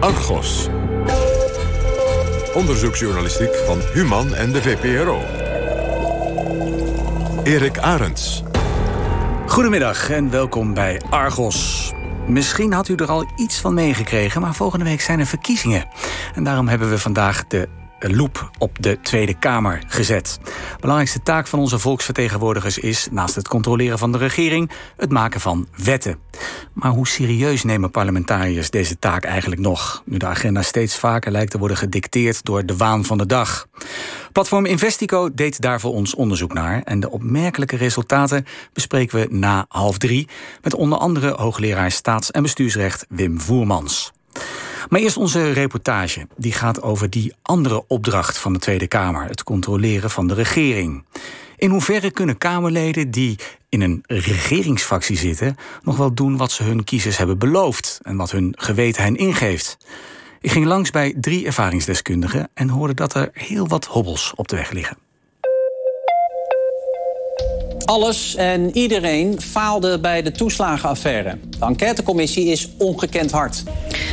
Argos. Onderzoeksjournalistiek van Human en de VPRO. Erik Arends. Goedemiddag en welkom bij Argos. Misschien had u er al iets van meegekregen, maar volgende week zijn er verkiezingen. En daarom hebben we vandaag de loep op de Tweede Kamer gezet. Belangrijkste taak van onze volksvertegenwoordigers is, naast het controleren van de regering, het maken van wetten. Maar hoe serieus nemen parlementariërs deze taak eigenlijk nog? Nu de agenda steeds vaker lijkt te worden gedicteerd door de waan van de dag. Platform Investico deed daar voor ons onderzoek naar. En de opmerkelijke resultaten bespreken we na half drie. Met onder andere hoogleraar staats- en bestuursrecht Wim Voermans. Maar eerst onze reportage. Die gaat over die andere opdracht van de Tweede Kamer: het controleren van de regering. In hoeverre kunnen Kamerleden die in een regeringsfractie zitten nog wel doen wat ze hun kiezers hebben beloofd en wat hun geweten hen ingeeft? Ik ging langs bij drie ervaringsdeskundigen en hoorde dat er heel wat hobbels op de weg liggen. Alles en iedereen faalde bij de toeslagenaffaire. De enquêtecommissie is ongekend hard.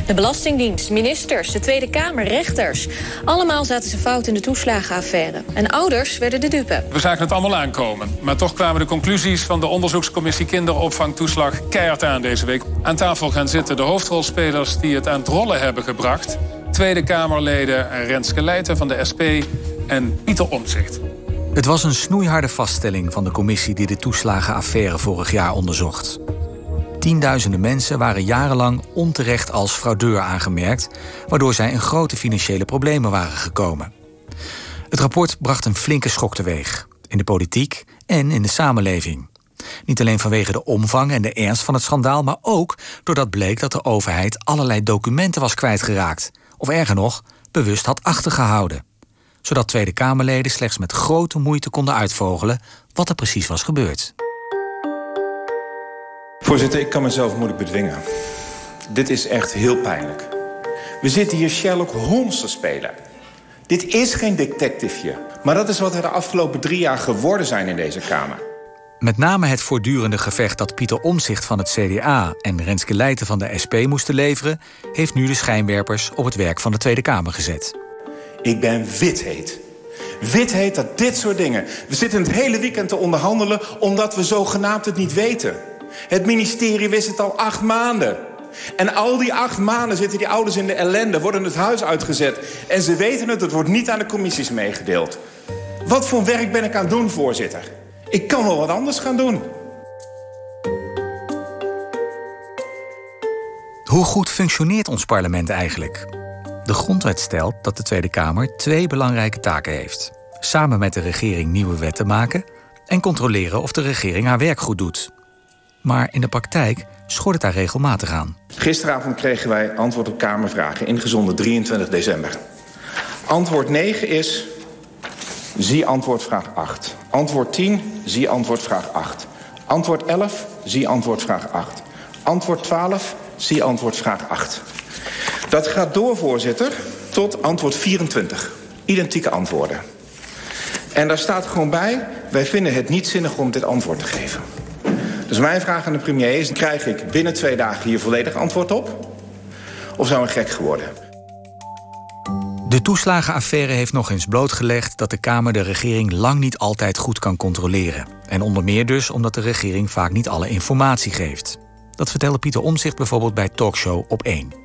De Belastingdienst, ministers, de Tweede Kamer, rechters. Allemaal zaten ze fout in de toeslagenaffaire. En ouders werden de dupe. We zagen het allemaal aankomen. Maar toch kwamen de conclusies van de onderzoekscommissie kinderopvangtoeslag keihard aan deze week. Aan tafel gaan zitten de hoofdrolspelers die het aan het rollen hebben gebracht. Tweede Kamerleden Renske Leijten van de SP en Pieter Omtzigt. Het was een snoeiharde vaststelling van de commissie die de toeslagenaffaire vorig jaar onderzocht. Tienduizenden mensen waren jarenlang onterecht als fraudeur aangemerkt, waardoor zij in grote financiële problemen waren gekomen. Het rapport bracht een flinke schok teweeg, in de politiek en in de samenleving. Niet alleen vanwege de omvang en de ernst van het schandaal, maar ook doordat bleek dat de overheid allerlei documenten was kwijtgeraakt, of erger nog, bewust had achtergehouden zodat Tweede Kamerleden slechts met grote moeite konden uitvogelen wat er precies was gebeurd. Voorzitter, ik kan mezelf moeilijk bedwingen. Dit is echt heel pijnlijk. We zitten hier Sherlock Holmes te spelen. Dit is geen detectiveje, maar dat is wat er de afgelopen drie jaar geworden zijn in deze Kamer. Met name het voortdurende gevecht dat Pieter Omzicht van het CDA en Renske Leijten van de SP moesten leveren, heeft nu de schijnwerpers op het werk van de Tweede Kamer gezet. Ik ben wit heet dat dit soort dingen. We zitten het hele weekend te onderhandelen omdat we zogenaamd het niet weten. Het ministerie wist het al acht maanden. En al die acht maanden zitten die ouders in de ellende, worden het huis uitgezet. En ze weten het, het wordt niet aan de commissies meegedeeld. Wat voor werk ben ik aan het doen, voorzitter? Ik kan wel wat anders gaan doen. Hoe goed functioneert ons parlement eigenlijk? De grondwet stelt dat de Tweede Kamer twee belangrijke taken heeft. Samen met de regering nieuwe wetten maken en controleren of de regering haar werk goed doet. Maar in de praktijk schort het daar regelmatig aan. Gisteravond kregen wij antwoord op Kamervragen, ingezonden 23 december. Antwoord 9 is, zie antwoord vraag 8. Antwoord 10, zie antwoord vraag 8. Antwoord 11, zie antwoord vraag 8. Antwoord 12, zie antwoord vraag 8. Dat gaat door, voorzitter, tot antwoord 24. Identieke antwoorden. En daar staat gewoon bij... wij vinden het niet zinnig om dit antwoord te geven. Dus mijn vraag aan de premier is... krijg ik binnen twee dagen hier volledig antwoord op? Of zijn we gek geworden? De toeslagenaffaire heeft nog eens blootgelegd dat de Kamer de regering lang niet altijd goed kan controleren. En onder meer dus omdat de regering vaak niet alle informatie geeft. Dat vertelde Pieter Omzicht bijvoorbeeld bij Talkshow op 1.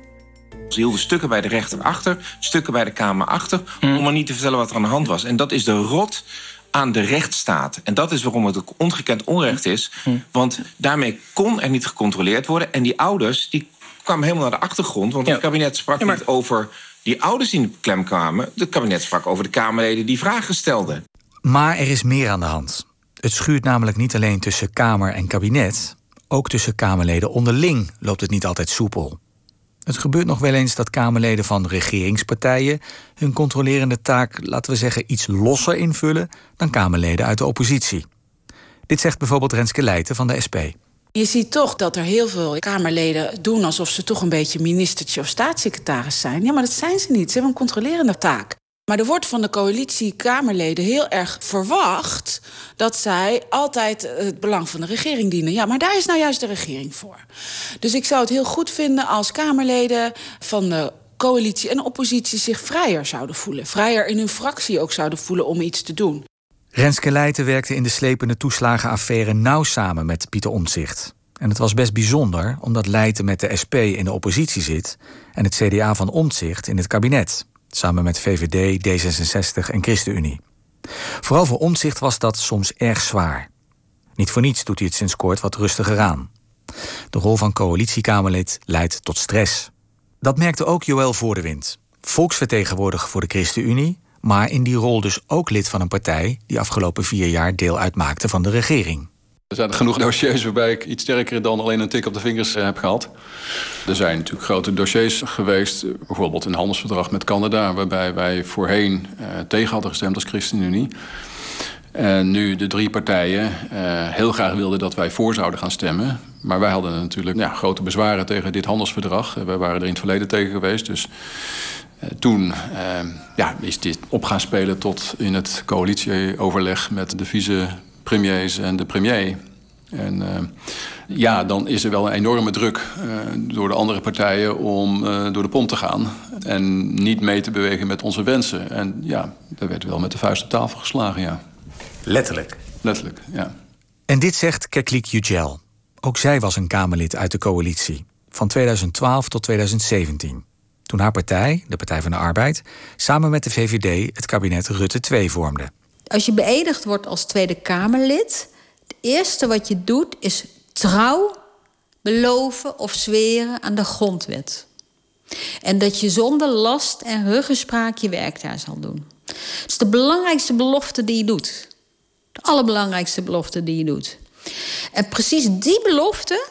Ze hielden stukken bij de rechter achter, stukken bij de Kamer achter... Hmm. om maar niet te vertellen wat er aan de hand was. En dat is de rot aan de rechtsstaat. En dat is waarom het ook ongekend onrecht is. Hmm. Want daarmee kon er niet gecontroleerd worden. En die ouders die kwamen helemaal naar de achtergrond. Want het kabinet sprak niet over die ouders die in de klem kwamen. Het kabinet sprak over de Kamerleden die vragen stelden. Maar er is meer aan de hand. Het schuurt namelijk niet alleen tussen Kamer en kabinet. Ook tussen Kamerleden onderling loopt het niet altijd soepel. Het gebeurt nog wel eens dat Kamerleden van regeringspartijen hun controlerende taak, laten we zeggen, iets losser invullen dan Kamerleden uit de oppositie. Dit zegt bijvoorbeeld Renske Leijten van de SP. Je ziet toch dat er heel veel Kamerleden doen alsof ze toch een beetje ministertje of staatssecretaris zijn. Ja, maar dat zijn ze niet. Ze hebben een controlerende taak. Maar er wordt van de coalitie Kamerleden heel erg verwacht dat zij altijd het belang van de regering dienen. Ja, maar daar is nou juist de regering voor. Dus ik zou het heel goed vinden als Kamerleden van de coalitie en oppositie zich vrijer zouden voelen. Vrijer in hun fractie ook zouden voelen om iets te doen. Renske Leijten werkte in de slepende toeslagenaffaire nauw samen met Pieter Omtzigt. En het was best bijzonder omdat Leijten met de SP in de oppositie zit en het CDA van Omtzigt in het kabinet, samen met VVD, D66 en ChristenUnie. Vooral voor Omtzigt was dat soms erg zwaar. Niet voor niets doet hij het sinds kort wat rustiger aan. De rol van coalitiekamerlid leidt tot stress. Dat merkte ook Joël Voordewind, volksvertegenwoordiger voor de ChristenUnie, maar in die rol dus ook lid van een partij die afgelopen vier jaar deel uitmaakte van de regering. Er zijn genoeg dossiers waarbij ik iets sterker dan alleen een tik op de vingers eh, heb gehad. Er zijn natuurlijk grote dossiers geweest, bijvoorbeeld een handelsverdrag met Canada, waarbij wij voorheen uh, tegen hadden gestemd als ChristenUnie. En nu de drie partijen uh, heel graag wilden dat wij voor zouden gaan stemmen. Maar wij hadden natuurlijk grote bezwaren tegen dit handelsverdrag. Wij waren er in het verleden tegen geweest. Dus uh, toen uh, ja, is dit op gaan spelen tot in het coalitieoverleg met de vicepremiers en de premier. En ja, dan is er wel een enorme druk door de andere partijen om door de pomp te gaan. En niet mee te bewegen met onze wensen. En ja, daar werd wel met de vuist op tafel geslagen, ja. Letterlijk. Letterlijk, ja. En dit zegt Keklik Yücel. Ook zij was een Kamerlid uit de coalitie. Van 2012 tot 2017. Toen haar partij, de Partij van de Arbeid, samen met de VVD het kabinet Rutte 2 vormde. Als je beëdigd wordt als Tweede Kamerlid, het eerste wat je doet is trouw beloven of zweren aan de grondwet. En dat je zonder last en ruggespraak je werk daar zal doen. Het is de belangrijkste belofte die je doet. De allerbelangrijkste belofte die je doet. En precies die belofte,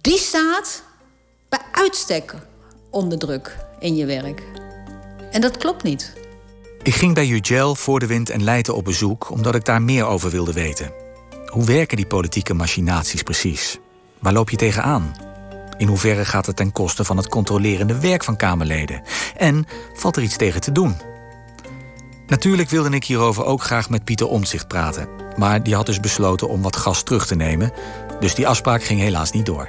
die staat bij uitstek onder druk in je werk. En dat klopt niet. Ik ging bij Ugel voor de wind en Leiden op bezoek omdat ik daar meer over wilde weten. Hoe werken die politieke machinaties precies? Waar loop je tegenaan? In hoeverre gaat het ten koste van het controlerende werk van Kamerleden? En valt er iets tegen te doen? Natuurlijk wilde ik hierover ook graag met Pieter Omtzigt praten. Maar die had dus besloten om wat gas terug te nemen. Dus die afspraak ging helaas niet door.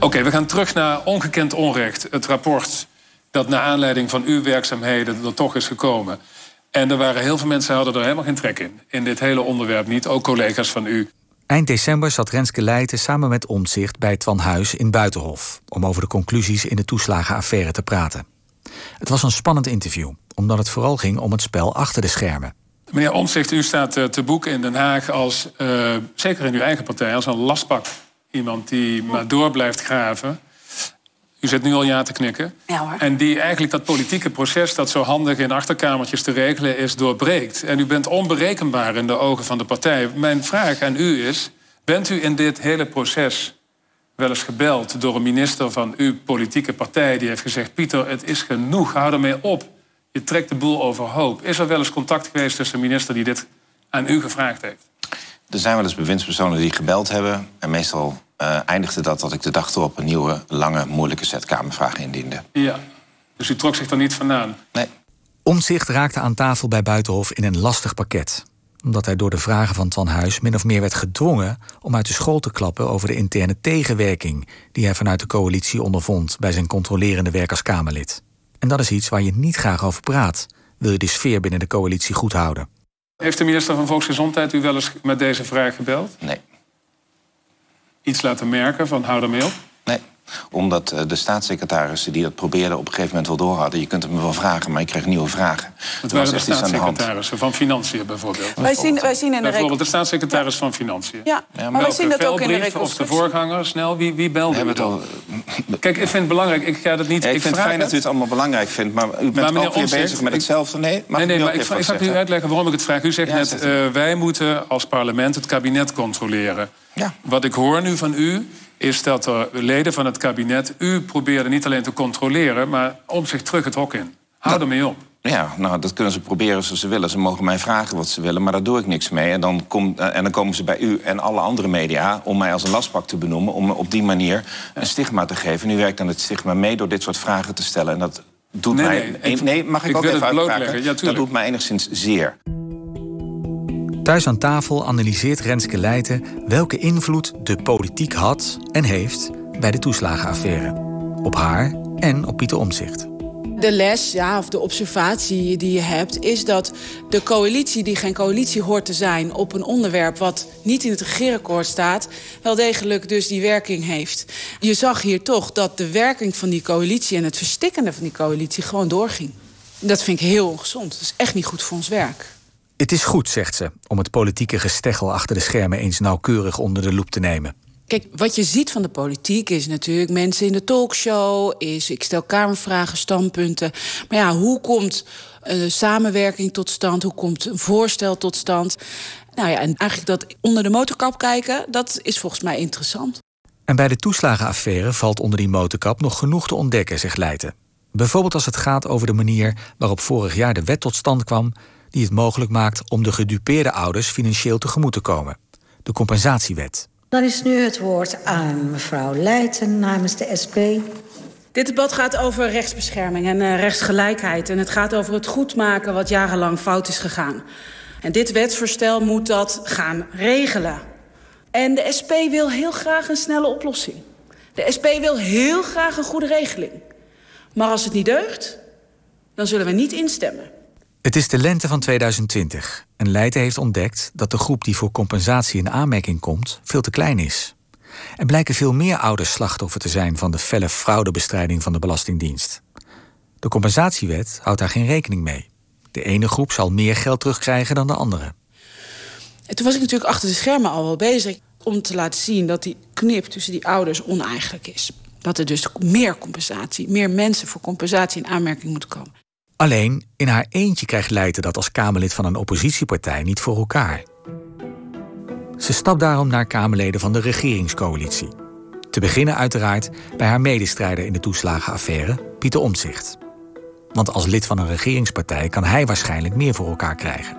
Oké, okay, we gaan terug naar Ongekend Onrecht. Het rapport dat naar aanleiding van uw werkzaamheden er toch is gekomen. En er waren heel veel mensen hadden er helemaal geen trek in. In dit hele onderwerp niet, ook collega's van u. Eind december zat Renske Leijten samen met Omtzigt bij Twan Huis in Buitenhof... om over de conclusies in de toeslagenaffaire te praten. Het was een spannend interview, omdat het vooral ging om het spel achter de schermen. Meneer Omtzigt, u staat uh, te boek in Den Haag als, uh, zeker in uw eigen partij, als een lastpak. Iemand die maar door blijft graven. U zit nu al ja te knikken. Ja, hoor. En die eigenlijk dat politieke proces dat zo handig in achterkamertjes te regelen is, doorbreekt. En u bent onberekenbaar in de ogen van de partij. Mijn vraag aan u is: bent u in dit hele proces wel eens gebeld door een minister van uw politieke partij die heeft gezegd: Pieter, het is genoeg, hou ermee op. Je trekt de boel overhoop. Is er wel eens contact geweest tussen een minister die dit aan u gevraagd heeft? Er zijn wel eens bewindspersonen die gebeld hebben. En meestal uh, eindigde dat dat ik de dag erop een nieuwe, lange, moeilijke set Kamervragen indiende. Ja, dus u trok zich er niet vandaan? Nee. Omzicht raakte aan tafel bij Buitenhof in een lastig pakket. Omdat hij door de vragen van Twan Huis min of meer werd gedwongen om uit de school te klappen over de interne tegenwerking die hij vanuit de coalitie ondervond bij zijn controlerende werk als Kamerlid. En dat is iets waar je niet graag over praat, wil je de sfeer binnen de coalitie goed houden. Heeft de minister van Volksgezondheid u wel eens met deze vraag gebeld? Nee. Iets laten merken van hou ermee op? Nee, omdat eh, de staatssecretarissen die dat probeerden op een gegeven moment wel door hadden. Je kunt het me wel vragen, maar ik kreeg nieuwe vragen. Het waren de staatssecretarissen van Financiën bijvoorbeeld. Wij zien, wij zien in de Bijvoorbeeld de staatssecretaris van Financiën. Ja, ja maar wij zien dat ook in de reconstructie. Of de voorganger, snel, wie, wie belde We het al... Kijk, ik vind het belangrijk, ik ga dat niet... Ja, ik, ik vind het fijn dat u het allemaal belangrijk vindt, maar u bent maar ook weer bezig met hetzelfde. Nee, nee, nee maar ik, ik zal u uitleggen waarom ik het vraag. U zegt net, uh, wij moeten als parlement het kabinet controleren. Ja. Wat ik hoor nu van u is dat er leden van het kabinet u probeerden niet alleen te controleren, maar om zich terug het hok in. Hou nou, ermee op. Ja, nou, dat kunnen ze proberen zoals ze willen. Ze mogen mij vragen wat ze willen, maar daar doe ik niks mee. En dan, kom, en dan komen ze bij u en alle andere media om mij als een lastpak te benoemen... om op die manier een stigma te geven. Nu werkt dan het stigma mee door dit soort vragen te stellen. En dat doet nee, mij... Nee, nee mag ik, ik ook even uitpraten? Ja, dat doet mij enigszins zeer. Thuis aan tafel analyseert Renske Leijten welke invloed de politiek had en heeft bij de toeslagenaffaire. Op haar en op Pieter Omzicht. De les, ja, of de observatie die je hebt, is dat de coalitie die geen coalitie hoort te zijn op een onderwerp wat niet in het regeerakkoord staat, wel degelijk dus die werking heeft. Je zag hier toch dat de werking van die coalitie en het verstikkende van die coalitie gewoon doorging. Dat vind ik heel ongezond. Dat is echt niet goed voor ons werk. Het is goed, zegt ze, om het politieke gesteggel achter de schermen eens nauwkeurig onder de loep te nemen. Kijk, wat je ziet van de politiek is natuurlijk mensen in de talkshow, is ik stel kamervragen, standpunten. Maar ja, hoe komt een eh, samenwerking tot stand? Hoe komt een voorstel tot stand? Nou ja, en eigenlijk dat onder de motorkap kijken, dat is volgens mij interessant. En bij de toeslagenaffaire valt onder die motorkap nog genoeg te ontdekken, zegt Leijten. Bijvoorbeeld als het gaat over de manier waarop vorig jaar de wet tot stand kwam die het mogelijk maakt om de gedupeerde ouders financieel tegemoet te komen. De compensatiewet. Dan is nu het woord aan mevrouw Leijten namens de SP. Dit debat gaat over rechtsbescherming en uh, rechtsgelijkheid. En het gaat over het goedmaken wat jarenlang fout is gegaan. En dit wetsvoorstel moet dat gaan regelen. En de SP wil heel graag een snelle oplossing. De SP wil heel graag een goede regeling. Maar als het niet deugt, dan zullen we niet instemmen. Het is de lente van 2020 en Leijten heeft ontdekt dat de groep die voor compensatie in aanmerking komt veel te klein is. Er blijken veel meer ouders slachtoffer te zijn van de felle fraudebestrijding van de Belastingdienst. De compensatiewet houdt daar geen rekening mee. De ene groep zal meer geld terugkrijgen dan de andere. En toen was ik natuurlijk achter de schermen al wel bezig om te laten zien dat die knip tussen die ouders oneigenlijk is. Dat er dus meer compensatie, meer mensen voor compensatie in aanmerking moeten komen. Alleen in haar eentje krijgt Leijten dat als Kamerlid van een oppositiepartij niet voor elkaar. Ze stapt daarom naar Kamerleden van de regeringscoalitie. Te beginnen uiteraard bij haar medestrijder in de toeslagenaffaire, Pieter Omtzigt. Want als lid van een regeringspartij kan hij waarschijnlijk meer voor elkaar krijgen.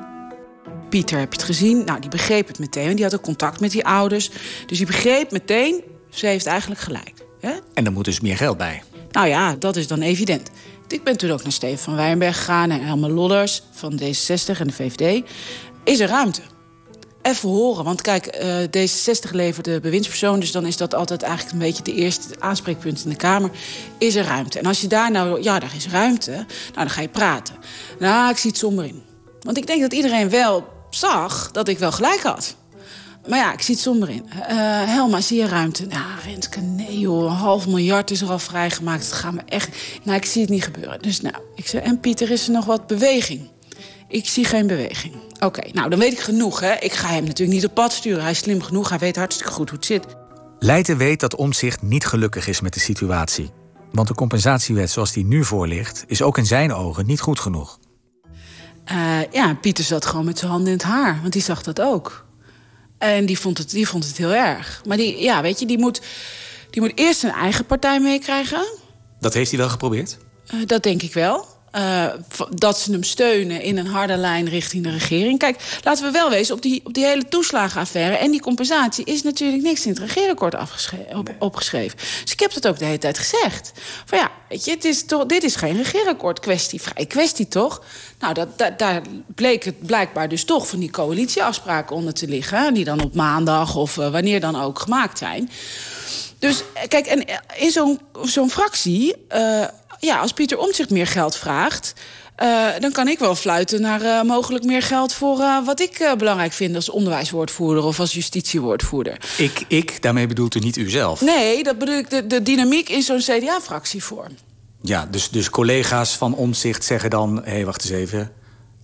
Pieter, heb je het gezien? Nou, die begreep het meteen, want die had ook contact met die ouders. Dus die begreep meteen, ze heeft eigenlijk gelijk. Hè? En er moet dus meer geld bij. Nou ja, dat is dan evident. Ik ben toen ook naar Steven van Wijnberg gegaan en Helma Lodders van D66 en de VVD. Is er ruimte? Even horen, want kijk, uh, D66 levert de bewindspersoon... dus dan is dat altijd eigenlijk een beetje de eerste aanspreekpunt in de Kamer. Is er ruimte? En als je daar nou, ja, daar is ruimte, nou, dan ga je praten. Nou, ik zie het somber in. Want ik denk dat iedereen wel zag dat ik wel gelijk had. Maar ja, ik zie het somber in. Uh, Helma, zie je ruimte? Nou, Renske, nee joh, een half miljard is er al vrijgemaakt. Het gaat me echt... Nou, ik zie het niet gebeuren. Dus nou, ik zei, en Pieter, is er nog wat beweging? Ik zie geen beweging. Oké, nou, dan weet ik genoeg, hè. Ik ga hem natuurlijk niet op pad sturen. Hij is slim genoeg, hij weet hartstikke goed hoe het zit. Leijten weet dat Omzicht niet gelukkig is met de situatie. Want de compensatiewet zoals die nu voor ligt... is ook in zijn ogen niet goed genoeg. Uh, ja, Pieter zat gewoon met zijn handen in het haar. Want die zag dat ook. En die vond het, die vond het heel erg. Maar die, ja, weet je, die moet, die moet eerst zijn eigen partij meekrijgen. Dat heeft hij wel geprobeerd? Uh, dat denk ik wel. Uh, dat ze hem steunen in een harde lijn richting de regering. Kijk, laten we wel wezen, op die, op die hele toeslagenaffaire... en die compensatie is natuurlijk niks in het regeerakkoord op, opgeschreven. Dus ik heb dat ook de hele tijd gezegd. Van ja, weet je, het is toch, dit is geen regeerakkoord kwestie, vrij kwestie toch? Nou, dat, dat, daar bleek het blijkbaar dus toch van die coalitieafspraken onder te liggen... die dan op maandag of uh, wanneer dan ook gemaakt zijn... Dus kijk, en in zo'n zo'n fractie uh, ja, als Pieter Omtzigt meer geld vraagt... Uh, dan kan ik wel fluiten naar uh, mogelijk meer geld voor uh, wat ik belangrijk vind als onderwijswoordvoerder of als justitiewoordvoerder. Ik, ik, daarmee bedoelt u niet u zelf? Nee, dat bedoel ik de, de dynamiek in zo'n CDA-fractie voor. Ja, dus, dus collega's van Omtzigt zeggen dan: hé, hey, wacht eens even.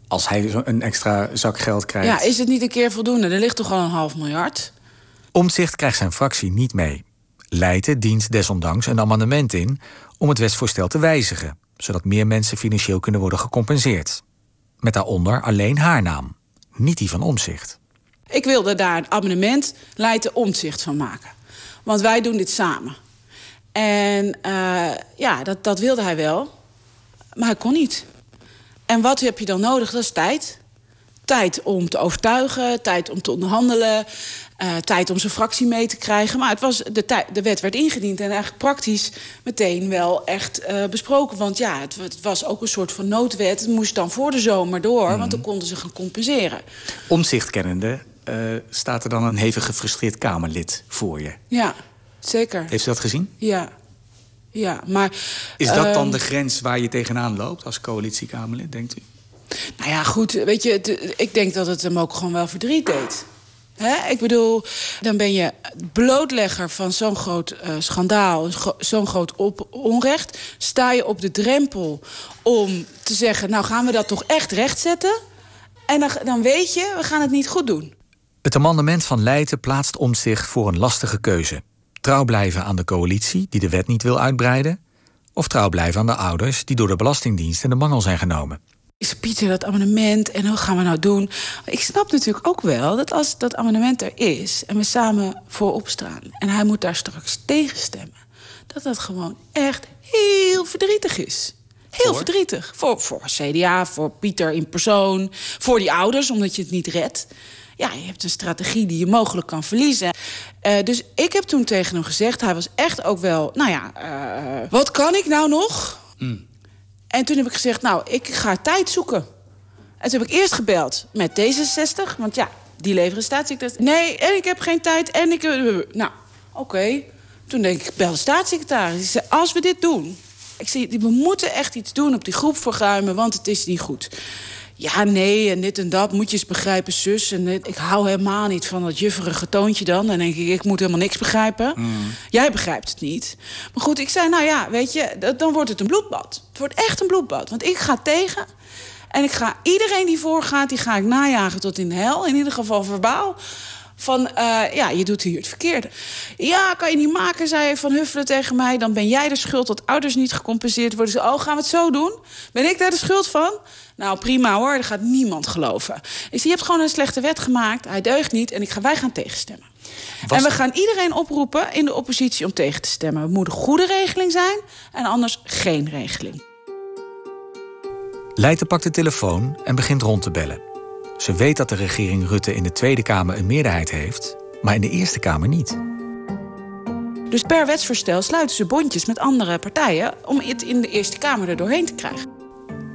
Als hij een extra zak geld krijgt. Ja, is het niet een keer voldoende? Er ligt toch al een half miljard? Omtzigt krijgt zijn fractie niet mee. Leiden dient desondanks een amendement in om het wetsvoorstel te wijzigen, zodat meer mensen financieel kunnen worden gecompenseerd. Met daaronder alleen haar naam, niet die van Omzicht. Ik wilde daar een abonnement Leiden Omzicht van maken. Want wij doen dit samen. En uh, ja, dat, dat wilde hij wel. Maar hij kon niet. En wat heb je dan nodig? Dat is tijd. Tijd om te overtuigen, tijd om te onderhandelen. Uh, tijd om zijn fractie mee te krijgen. Maar het was, de, de wet werd ingediend en eigenlijk praktisch meteen wel echt uh, besproken. Want ja, het, het, was ook een soort van noodwet. Het moest dan voor de zomer door, mm. want dan konden ze gaan compenseren. Omzicht kennende uh, staat er dan een hevig gefrustreerd Kamerlid voor je. Ja, zeker. Heeft u dat gezien? Ja. Ja, maar... Is dat dan de grens waar je tegenaan loopt als coalitiekamerlid, denkt u? Nou ja, goed, weet je, ik denk dat het hem ook gewoon wel verdriet deed. Ik bedoel, dan ben je blootlegger van zo'n groot uh, schandaal, zo'n groot onrecht. Sta je op de drempel om te zeggen, nou gaan we dat toch echt rechtzetten? En dan, dan weet je, we gaan het niet goed doen. Het amendement van Leijten plaatst om zich voor een lastige keuze. Trouw blijven aan de coalitie, die de wet niet wil uitbreiden... of trouw blijven aan de ouders, die door de Belastingdienst in de mangel zijn genomen. Is Pieter dat amendement en hoe gaan we nou doen? Ik snap natuurlijk ook wel dat als dat amendement er is... en we samen voorop staan en hij moet daar straks tegenstemmen... dat dat gewoon echt heel verdrietig is. Heel voor? verdrietig. Voor, voor CDA, voor Pieter in persoon, voor die ouders, omdat je het niet redt ja, je hebt een strategie die je mogelijk kan verliezen. Uh, dus ik heb toen tegen hem gezegd, hij was echt ook wel, nou ja, uh, wat kan ik nou nog? Mm. En toen heb ik gezegd, nou, ik ga tijd zoeken. En toen heb ik eerst gebeld met D66, want ja, die leveren staatssecretaris. Nee, en ik heb geen tijd en ik... Nou, oké. Toen denk ik, bel de staatssecretaris. Ik zei, als we dit doen... Ik zei, we moeten echt iets doen op die groep verruimen, want het is niet goed ja, nee, en dit en dat, moet je eens begrijpen, zus. En ik hou helemaal niet van dat jufferige toontje dan. Dan denk ik, ik moet helemaal niks begrijpen. Mm. Jij begrijpt het niet. Maar goed, ik zei, nou ja, weet je, dan wordt het een bloedbad. Het wordt echt een bloedbad, want ik ga tegen... en ik ga iedereen die voorgaat, die ga ik najagen tot in de hel. In ieder geval verbaal van, uh, ja, je doet hier het verkeerde. Ja, kan je niet maken, zei Van Huffelen tegen mij. Dan ben jij de schuld dat ouders niet gecompenseerd worden. Ze, oh, gaan we het zo doen? Ben ik daar de schuld van? Nou, prima hoor, dat gaat niemand geloven. Ik je hebt gewoon een slechte wet gemaakt. Hij deugt niet en ik ga, wij gaan tegenstemmen. En we gaan iedereen oproepen in de oppositie om tegen te stemmen. Het moet een goede regeling zijn en anders geen regeling. Leijten pakt de telefoon en begint rond te bellen. Ze weet dat de regering Rutte in de Tweede Kamer een meerderheid heeft, maar in de Eerste Kamer niet. Dus per wetsvoorstel sluiten ze bondjes met andere partijen om het in de Eerste Kamer er doorheen te krijgen.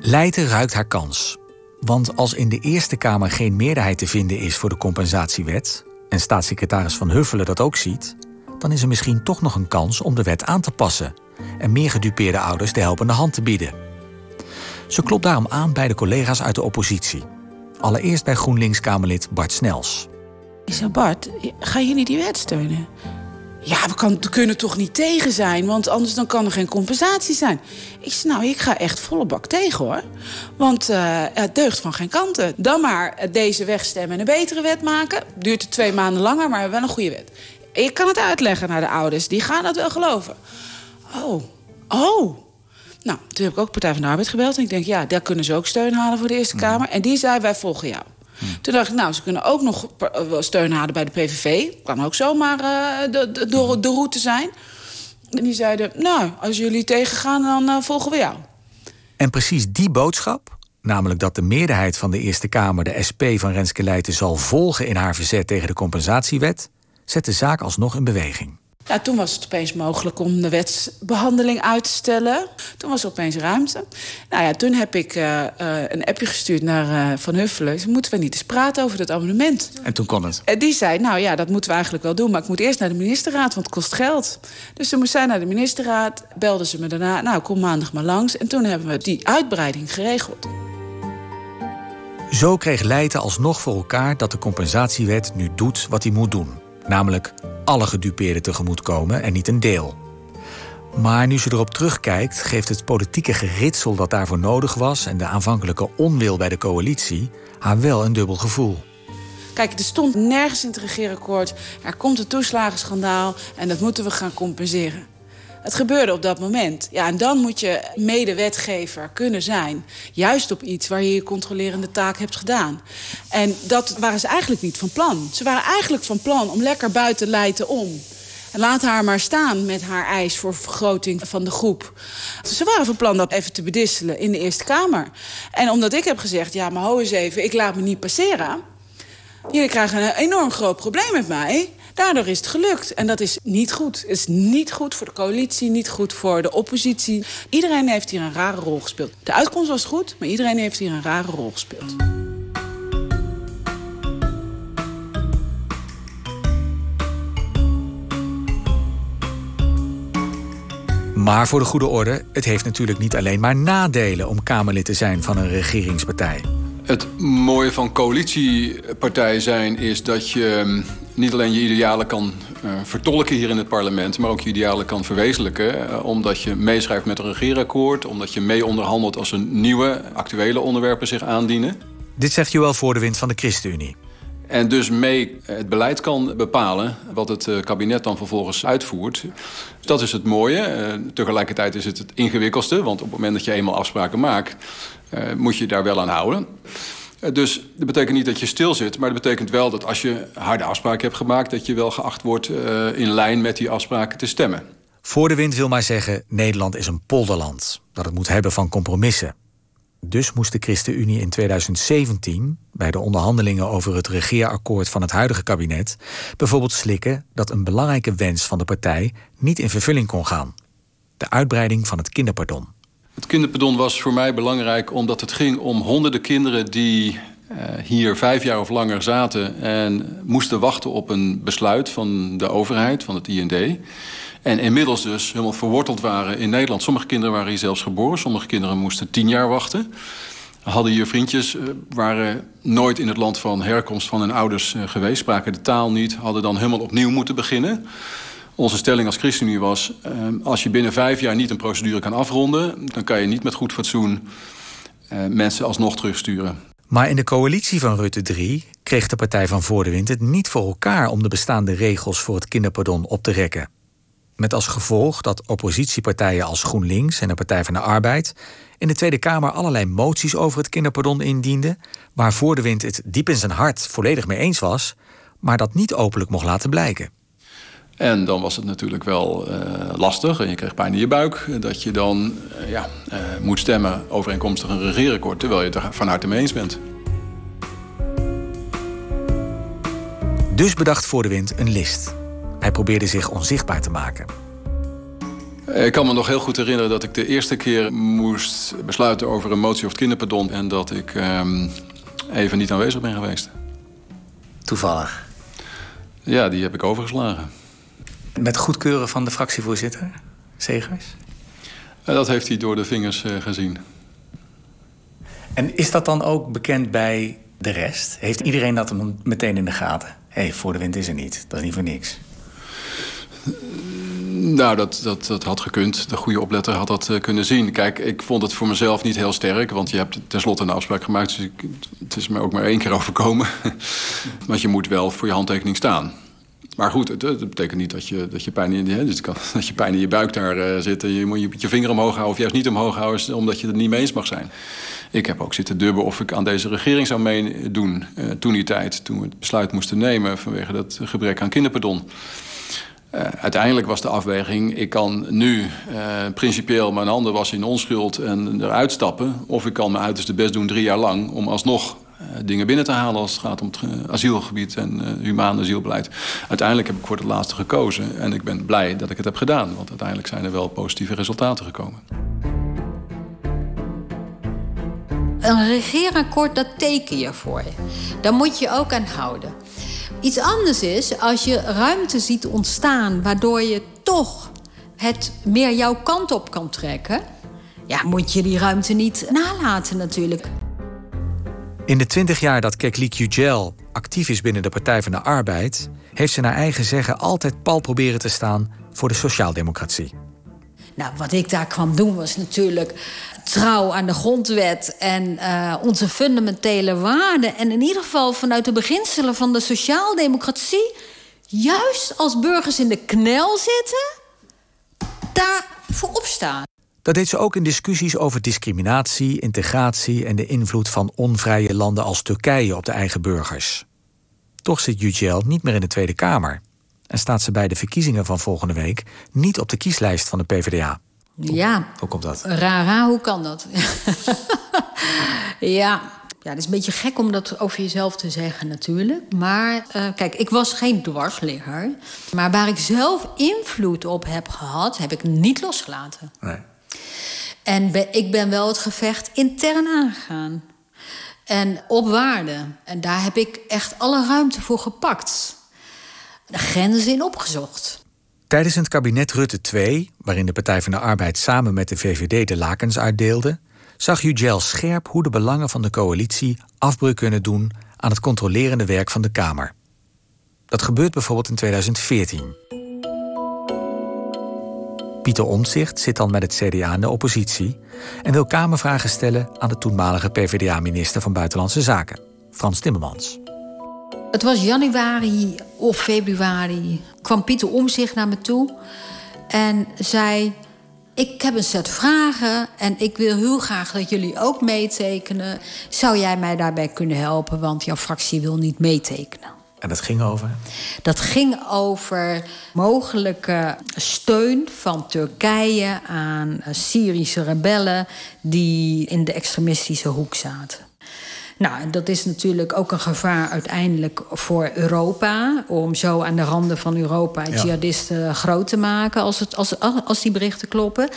Leijten ruikt haar kans. Want als in de Eerste Kamer geen meerderheid te vinden is voor de compensatiewet, en staatssecretaris Van Huffelen dat ook ziet, dan is er misschien toch nog een kans om de wet aan te passen en meer gedupeerde ouders de helpende hand te bieden. Ze klopt daarom aan bij de collega's uit de oppositie. Allereerst bij GroenLinks-Kamerlid Bart Snels. Ik zei, Bart, ga je niet die wet steunen? Ja, we, kunnen toch niet tegen zijn, want anders dan kan er geen compensatie zijn. Ik zei, nou, ik ga echt volle bak tegen, hoor. Want uh, het deugt van geen kanten. Dan maar deze wegstemmen en een betere wet maken. Duurt het twee maanden langer, maar wel een goede wet. Ik kan het uitleggen naar de ouders, die gaan dat wel geloven. Oh, oh. Nou, toen heb ik ook Partij van de Arbeid gebeld. En ik denk, ja, daar kunnen ze ook steun halen voor de Eerste mm. Kamer. En die zei, wij volgen jou. Mm. Toen dacht ik, nou, ze kunnen ook nog eh, steun halen bij de PVV. Kan ook zomaar uh, de, de, de, de, route zijn. En die zeiden, nou, als jullie tegengaan, dan uh, volgen we jou. En precies die boodschap, namelijk dat de meerderheid van de Eerste Kamer... de SP van Renske Leijten zal volgen in haar verzet tegen de compensatiewet... zet de zaak alsnog in beweging. Ja, toen was het opeens mogelijk om de wetsbehandeling uit te stellen. Toen was er opeens ruimte. Nou ja, toen heb ik uh, uh, een appje gestuurd naar uh, Van Huffelen. Moeten we niet eens praten over dat abonnement? En toen kon het? En die zei, nou ja, dat moeten we eigenlijk wel doen... maar ik moet eerst naar de ministerraad, want het kost geld. Dus toen moest zij naar de ministerraad, belden ze me daarna... nou, kom maandag maar langs. En toen hebben we die uitbreiding geregeld. Zo kreeg Leijten alsnog voor elkaar dat de compensatiewet nu doet wat hij moet doen. Namelijk alle gedupeerden tegemoetkomen en niet een deel. Maar nu ze erop terugkijkt, geeft het politieke geritsel dat daarvoor nodig was en de aanvankelijke onwil bij de coalitie haar wel een dubbel gevoel. Kijk, er stond nergens in het regeerakkoord: er komt een toeslagenschandaal en dat moeten we gaan compenseren. Het gebeurde op dat moment. Ja, en dan moet je medewetgever kunnen zijn. Juist op iets waar je je controlerende taak hebt gedaan. En dat waren ze eigenlijk niet van plan. Ze waren eigenlijk van plan om lekker buiten Leiden om... Laat haar maar staan met haar eis voor vergroting van de groep. Ze waren van plan dat even te bedisselen in de Eerste Kamer. En omdat ik heb gezegd, ja, maar ho eens even, ik laat me niet passeren... jullie krijgen een enorm groot probleem met mij... Daardoor is het gelukt. En dat is niet goed. Het is niet goed voor de coalitie, niet goed voor de oppositie. Iedereen heeft hier een rare rol gespeeld. De uitkomst was goed, maar iedereen heeft hier een rare rol gespeeld. Maar voor de goede orde, het heeft natuurlijk niet alleen maar nadelen om Kamerlid te zijn van een regeringspartij. Het mooie van coalitiepartij zijn is dat je hm, niet alleen je idealen kan uh, vertolken hier in het parlement, maar ook je idealen kan verwezenlijken. Uh, omdat je meeschrijft met een regeerakkoord, omdat je mee onderhandelt als er nieuwe, actuele onderwerpen zich aandienen. Dit zegt Joël Voordewind van de ChristenUnie. En dus mee het beleid kan bepalen wat het eh, kabinet dan vervolgens uitvoert. Dat is het mooie. tegelijkertijd is het het ingewikkeldste, want op het moment dat je eenmaal afspraken maakt, moet je daar wel aan houden. Dus dat betekent niet dat je stil zit, maar dat betekent wel dat als je harde afspraken hebt gemaakt, dat je wel geacht wordt uh, in lijn met die afspraken te stemmen. Voor de wind wil maar zeggen: Nederland is een polderland dat het moet hebben van compromissen. Dus moest de ChristenUnie in 2017, bij de onderhandelingen over het regeerakkoord van het huidige kabinet, bijvoorbeeld slikken dat een belangrijke wens van de partij niet in vervulling kon gaan: de uitbreiding van het kinderpardon. Het kinderpardon was voor mij belangrijk omdat het ging om honderden kinderen die uh, hier vijf jaar of langer zaten en moesten wachten op een besluit van de overheid, van het IND. En inmiddels dus helemaal verworteld waren in Nederland. Sommige kinderen waren hier zelfs geboren, sommige kinderen moesten tien jaar wachten. Hadden hier vriendjes, uh, waren nooit in het land van herkomst van hun ouders uh, geweest, spraken de taal niet, hadden dan helemaal opnieuw moeten beginnen. Onze stelling als ChristenUnie was... Uh, als je binnen vijf jaar niet een procedure kan afronden... dan kan je niet met goed fatsoen uh, mensen alsnog terugsturen. Maar in de coalitie van Rutte 3 kreeg de Partij van Voordewind het niet voor elkaar... om de bestaande regels voor het kinderpardon op te rekken. Met als gevolg dat oppositiepartijen als GroenLinks en de Partij van de Arbeid... in de Tweede Kamer allerlei moties over het kinderpardon indienden... waar Voordewind het diep in zijn hart volledig mee eens was... maar dat niet openlijk mocht laten blijken. En dan was het natuurlijk wel uh, lastig en je kreeg pijn in je buik. Dat je dan uh, ja, uh, moet stemmen overeenkomstig een regeerakkoord... terwijl je het er van harte mee eens bent. Dus bedacht Voor de Wind een list. Hij probeerde zich onzichtbaar te maken. Ik kan me nog heel goed herinneren dat ik de eerste keer moest besluiten over een motie of het kinderpardon... en dat ik um, even niet aanwezig ben geweest. Toevallig? Ja, die heb ik overgeslagen. Met goedkeuren van de fractievoorzitter, Segers? Dat heeft hij door de vingers uh, gezien. En is dat dan ook bekend bij de rest? Heeft iedereen dat meteen in de gaten? Hé, hey, voor de wind is er niet. Dat is niet voor niks. Nou, dat, dat, dat had gekund. De goede opletter had dat uh, kunnen zien. Kijk, ik vond het voor mezelf niet heel sterk. Want je hebt tenslotte een afspraak gemaakt. Dus ik, het is me ook maar één keer overkomen. want je moet wel voor je handtekening staan. Maar goed, het, betekent niet dat je, dat je pijn in, hè, dus dat je pijn in je buik daar uh, zit. Je moet je, je vinger omhoog houden of juist niet omhoog houden... omdat je het niet mee eens mag zijn. Ik heb ook zitten dubben of ik aan deze regering zou meedoen. Uh, toen die tijd, toen we het besluit moesten nemen... vanwege dat gebrek aan kinderpardon. Uh, uiteindelijk was de afweging, ik kan nu principieel mijn handen wassen in onschuld en eruit stappen. Of ik kan mijn uiterste best doen drie jaar lang om alsnog dingen binnen te halen als het gaat om het asielgebied en humaan asielbeleid. Uiteindelijk heb ik voor het laatste gekozen en ik ben blij dat ik het heb gedaan. Want uiteindelijk zijn er wel positieve resultaten gekomen. Een regeerakkoord, dat teken je voor je. Daar moet je ook aan houden. Iets anders is als je ruimte ziet ontstaan waardoor je toch het meer jouw kant op kan trekken. Ja, moet je die ruimte niet nalaten natuurlijk. In de twintig jaar dat Keklik Yücel actief is binnen de Partij van de Arbeid... heeft ze naar eigen zeggen altijd pal proberen te staan voor de sociaaldemocratie. Nou, wat ik daar kwam doen was natuurlijk trouw aan de grondwet en uh, onze fundamentele waarden. En in ieder geval vanuit de beginselen van de sociaaldemocratie, juist als burgers in de knel zitten, daar voor opstaan. Dat deed ze ook in discussies over discriminatie, integratie en de invloed van onvrije landen als Turkije op de eigen burgers. Toch zit Yücel niet meer in de Tweede Kamer. en staat ze bij de verkiezingen van volgende week niet op de kieslijst van de PvdA. Ja. Hoe komt dat? Raar, raar, hoe kan dat? ja. Ja, het is een beetje gek om dat over jezelf te zeggen natuurlijk. Maar uh, kijk, ik was geen dwarsligger. Maar waar ik zelf invloed op heb gehad, heb ik niet losgelaten. Nee. En ik ben wel het gevecht intern aangegaan. En op waarde. En daar heb ik echt alle ruimte voor gepakt. De grenzen in opgezocht. Tijdens het kabinet Rutte 2, waarin de Partij van de Arbeid samen met de VVD de lakens uitdeelde, zag Ugel scherp hoe de belangen van de coalitie afbreuk kunnen doen aan het controlerende werk van de Kamer. Dat gebeurt bijvoorbeeld in 2014. Pieter Omtzigt zit dan met het CDA in de oppositie en wil Kamervragen stellen aan de toenmalige PvdA-minister van Buitenlandse Zaken, Frans Timmermans. Het was januari of februari. kwam Pieter Omtzigt naar me toe en zei: Ik heb een set vragen en ik wil heel graag dat jullie ook meetekenen. Zou jij mij daarbij kunnen helpen? Want jouw fractie wil niet meetekenen. En dat ging over? Dat ging over mogelijke steun van Turkije aan Syrische rebellen die in de extremistische hoek zaten. Nou, dat is natuurlijk ook een gevaar uiteindelijk voor Europa. Om zo aan de randen van Europa ja. jihadisten groot te maken als, het, als, als die berichten kloppen.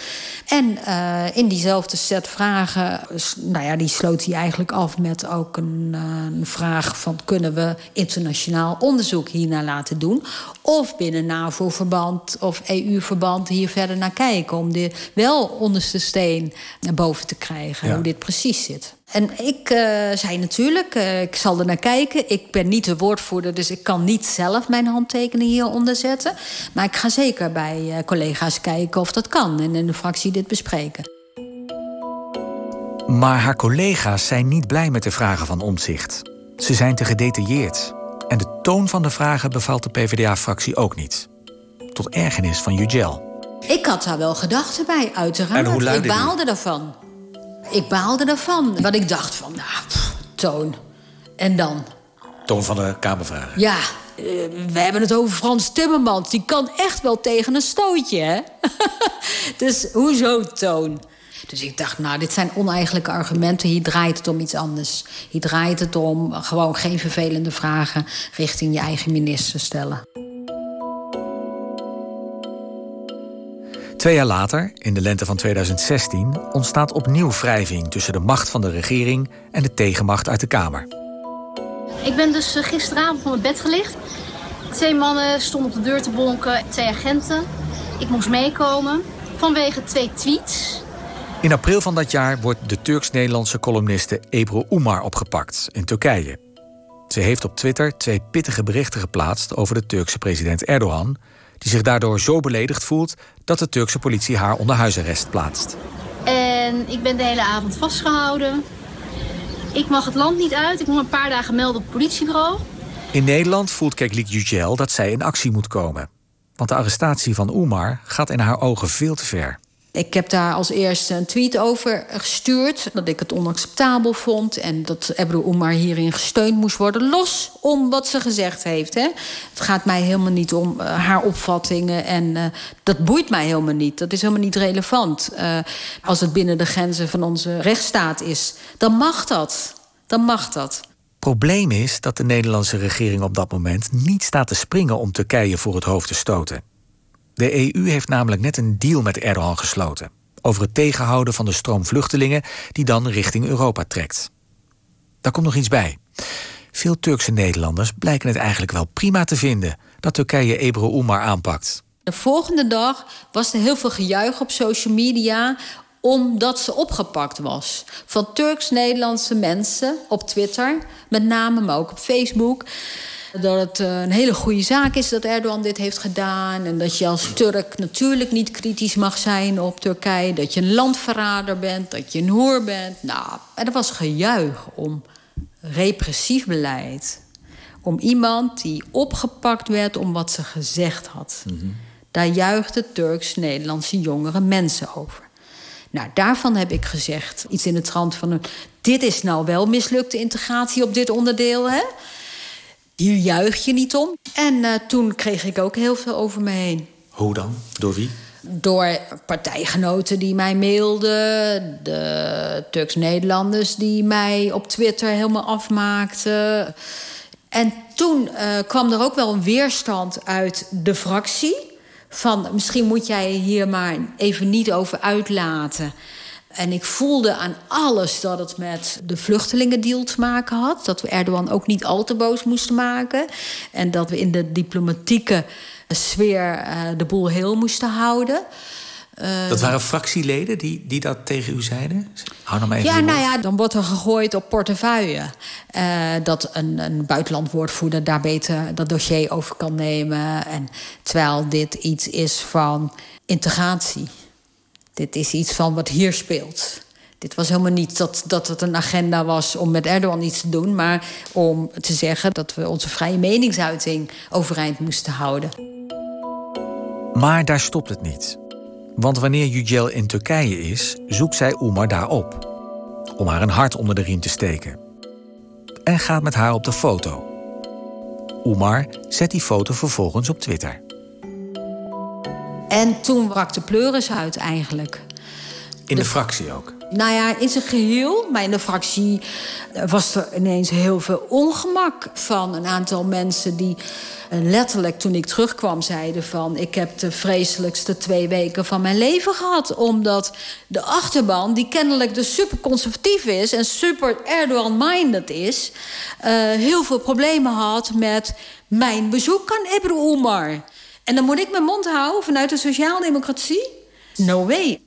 En uh, in diezelfde set vragen, nou ja, die sloot hij eigenlijk af met ook een, uh, een vraag van kunnen we internationaal onderzoek hiernaar laten doen? Of binnen NAVO-verband of EU-verband hier verder naar kijken. Om de wel onderste steen naar boven te krijgen, ja. hoe dit precies zit. En ik uh, zei natuurlijk, uh, ik zal er naar kijken. Ik ben niet de woordvoerder, dus ik kan niet zelf mijn handtekening hieronder zetten. Maar ik ga zeker bij uh, collega's kijken of dat kan en in de fractie dit bespreken. Maar haar collega's zijn niet blij met de vragen van Omzicht. Ze zijn te gedetailleerd. En de toon van de vragen bevalt de PvdA-fractie ook niet. Tot ergernis van Ugel. Ik had daar wel gedachten bij, uiteraard. En hoe ik baalde die? daarvan. Ik baalde ervan. Want ik dacht van, nou, pff, toon. En dan? Toon van de Kamervragen. Ja, uh, we hebben het over Frans Timmermans. Die kan echt wel tegen een stootje, hè? dus hoezo toon? Dus ik dacht, nou, dit zijn oneigenlijke argumenten. Hier draait het om iets anders. Hier draait het om gewoon geen vervelende vragen... richting je eigen minister stellen. Twee jaar later, in de lente van 2016, ontstaat opnieuw wrijving tussen de macht van de regering en de tegenmacht uit de Kamer. Ik ben dus gisteravond van mijn bed gelicht. Twee mannen stonden op de deur te bonken, twee agenten. Ik moest meekomen vanwege twee tweets. In april van dat jaar wordt de Turks-Nederlandse columniste Ebru Umar opgepakt in Turkije. Ze heeft op Twitter twee pittige berichten geplaatst over de Turkse president Erdogan, die zich daardoor zo beledigd voelt dat de Turkse politie haar onder huisarrest plaatst. En ik ben de hele avond vastgehouden. Ik mag het land niet uit. Ik moet een paar dagen melden op het politiebureau. In Nederland voelt Keklik Yücel dat zij in actie moet komen. Want de arrestatie van Umar gaat in haar ogen veel te ver. Ik heb daar als eerste een tweet over gestuurd. Dat ik het onacceptabel vond. En dat Ebru Umar hierin gesteund moest worden. Los om wat ze gezegd heeft. Hè. Het gaat mij helemaal niet om uh, haar opvattingen. En uh, dat boeit mij helemaal niet. Dat is helemaal niet relevant. Uh, als het binnen de grenzen van onze rechtsstaat is. Dan mag dat. Dan mag dat. Probleem is dat de Nederlandse regering op dat moment niet staat te springen om Turkije voor het hoofd te stoten. De EU heeft namelijk net een deal met Erdogan gesloten over het tegenhouden van de stroom vluchtelingen die dan richting Europa trekt. Daar komt nog iets bij. Veel Turkse Nederlanders blijken het eigenlijk wel prima te vinden dat Turkije Ebru Umar aanpakt. De volgende dag was er heel veel gejuich op social media omdat ze opgepakt was. Van Turks-Nederlandse mensen op Twitter, met name, maar ook op Facebook dat het eh, een hele goede zaak is dat Erdogan dit heeft gedaan. En dat je als Turk natuurlijk niet kritisch mag zijn op Turkije. Dat je een landverrader bent, dat je een hoer bent. Nou, en er was gejuich om repressief beleid. Om iemand die opgepakt werd om wat ze gezegd had. Mm -hmm. Daar juichten Turks-Nederlandse jongere mensen over. Nou, daarvan heb ik gezegd, iets in de trant van... dit is nou wel mislukte integratie op dit onderdeel, hè? Hier juich je niet om. En uh, toen kreeg ik ook heel veel over me heen. Hoe dan? Door wie? Door partijgenoten die mij mailden. De Turks-Nederlanders die mij op Twitter helemaal afmaakten. En toen uh, kwam er ook wel een weerstand uit de fractie. Van misschien moet jij hier maar even niet over uitlaten. En ik voelde aan alles dat het met de vluchtelingendeal te maken had. Dat we Erdogan ook niet al te boos moesten maken. En dat we in de diplomatieke sfeer uh, de boel heel moesten houden. Uh, dat waren fractieleden die, die dat tegen u zeiden? Hou nou maar even ja, nou ja, dan wordt er gegooid op portefeuille. Uh, dat een, een buitenlandwoordvoerder daar beter dat dossier over kan nemen. En terwijl dit iets is van integratie. Dit is iets van wat hier speelt. Dit was helemaal niet dat, dat het een agenda was om met Erdogan iets te doen, maar om te zeggen dat we onze vrije meningsuiting overeind moesten houden. Maar daar stopt het niet. Want wanneer Yücel in Turkije is, zoekt zij Oemar daar op. Om haar een hart onder de riem te steken. En gaat met haar op de foto. Oemar zet die foto vervolgens op Twitter. En toen brak de pleuris uit eigenlijk. In de, de fractie ook? Nou ja, in zijn geheel. Maar in de fractie was er ineens heel veel ongemak van een aantal mensen die letterlijk toen ik terugkwam zeiden van... ik heb de vreselijkste twee weken van mijn leven gehad. Omdat de achterban, die kennelijk dus super conservatief is... en super Erdogan-minded is... Uh, heel veel problemen had met mijn bezoek aan Ebru Umar. En dan moet ik mijn mond houden vanuit de sociaaldemocratie? No way.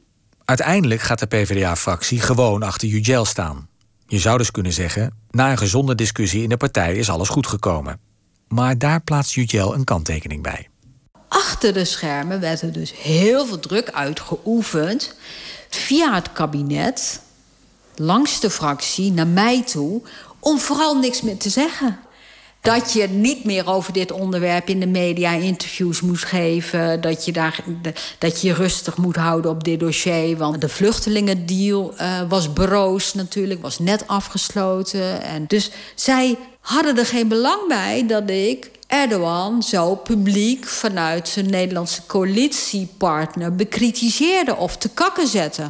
Uiteindelijk gaat de PvdA-fractie gewoon achter Yücel staan. Je zou dus kunnen zeggen, na een gezonde discussie in de partij is alles goed gekomen. Maar daar plaatst Yücel een kanttekening bij. Achter de schermen werd er dus heel veel druk uitgeoefend via het kabinet, langs de fractie, naar mij toe, om vooral niks meer te zeggen. Dat je niet meer over dit onderwerp in de media interviews moest geven. Dat je, daar, dat je rustig moet houden op dit dossier. Want de vluchtelingendeal uh, was broos natuurlijk, was net afgesloten. En dus zij hadden er geen belang bij dat ik Erdogan zo publiek vanuit zijn Nederlandse coalitiepartner bekritiseerde of te kakken zette.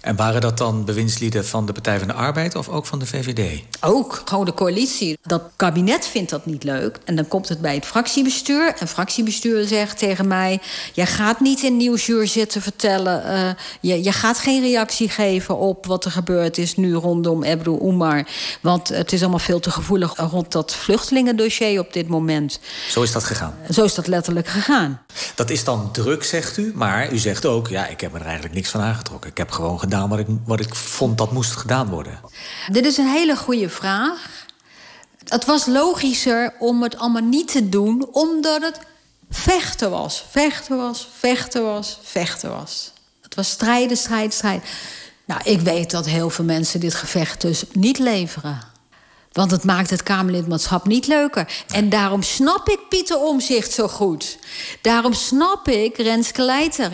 En waren dat dan bewindslieden van de Partij van de Arbeid of ook van de VVD? Ook, gewoon de coalitie. Dat kabinet vindt dat niet leuk. En dan komt het bij het fractiebestuur. En fractiebestuur zegt tegen mij... jij gaat niet in Nieuwsuur zitten vertellen... Uh, je, je gaat geen reactie geven op wat er gebeurd is nu rondom Ebru Umar. Want het is allemaal veel te gevoelig rond dat vluchtelingendossier op dit moment. Zo is dat gegaan? Zo is dat letterlijk gegaan. Dat is dan druk, zegt u. Maar u zegt ook, ja, ik heb er eigenlijk niks van aangetrokken. Ik heb gewoon gedaan wat ik, wat ik vond dat moest gedaan worden? Dit is een hele goede vraag. Het was logischer om het allemaal niet te doen, omdat het vechten was. Vechten was, vechten was, vechten was. Het was strijden, strijden, strijden. Nou, ik weet dat heel veel mensen dit gevecht dus niet leveren. Want het maakt het Kamerlidmaatschap niet leuker. En daarom snap ik Pieter Omzicht zo goed. Daarom snap ik Renske Leiter.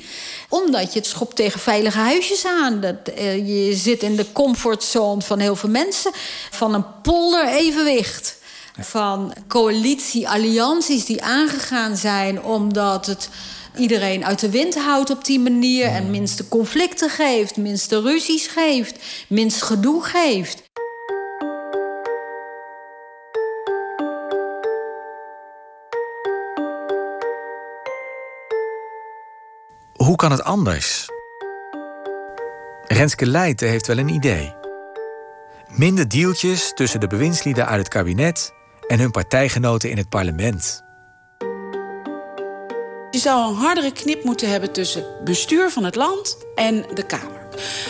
Omdat je het schopt tegen veilige huisjes aan. Dat, uh, je zit in de comfortzone van heel veel mensen. Van een polder evenwicht. Van coalitie-allianties die aangegaan zijn omdat het iedereen uit de wind houdt op die manier... en minste conflicten geeft, minste ruzies geeft, minst gedoe geeft. Hoe kan het anders? Renske Leijten heeft wel een idee. Minder deeltjes tussen de bewindslieden uit het kabinet en hun partijgenoten in het parlement. Je zou een hardere knip moeten hebben tussen bestuur van het land en de Kamer.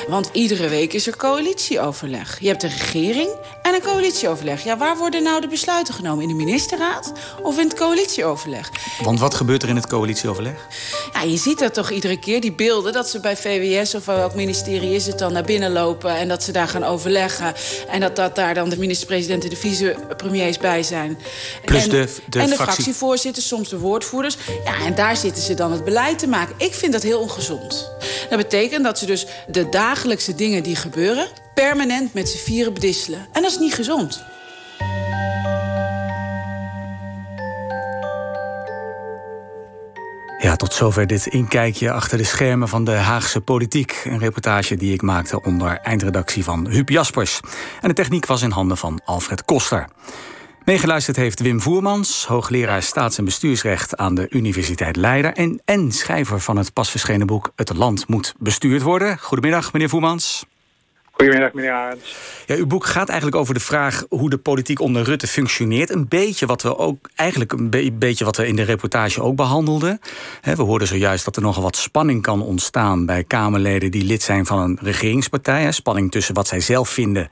Want iedere week is er coalitieoverleg. Je hebt een regering en een coalitieoverleg. Ja, waar worden nou de besluiten genomen? In de ministerraad of in het coalitieoverleg? Want wat gebeurt er in het coalitieoverleg? Ja, je ziet dat toch iedere keer, die beelden... dat ze bij VWS of welk ministerie is het dan naar binnen lopen... en dat ze daar gaan overleggen. En dat, dat daar dan de minister-president en de vicepremiers bij zijn. Plus en, de, de, en de fractie... fractievoorzitters, soms de woordvoerders. Ja, en daar zitten ze dan het beleid te maken. Ik vind dat heel ongezond. Dat betekent dat ze dus de dagelijkse dingen die gebeuren permanent met z'n vieren bedisselen. En dat is niet gezond. Ja, tot zover dit inkijkje achter de schermen van de Haagse politiek. Een reportage die ik maakte onder eindredactie van Huub Jaspers. En de techniek was in handen van Alfred Koster. Meegeluisterd heeft Wim Voermans, hoogleraar staats- en bestuursrecht aan de Universiteit Leiden en, en schrijver van het pas verschenen boek Het Land moet bestuurd worden. Goedemiddag, meneer Voermans. Goedemiddag, meneer Arends. Ja, uw boek gaat eigenlijk over de vraag hoe de politiek onder Rutte functioneert. Een beetje wat we ook, eigenlijk een beetje wat we in de reportage ook behandelden. we hoorden zojuist dat er nogal wat spanning kan ontstaan bij Kamerleden die lid zijn van een regeringspartij. Spanning tussen wat zij zelf vinden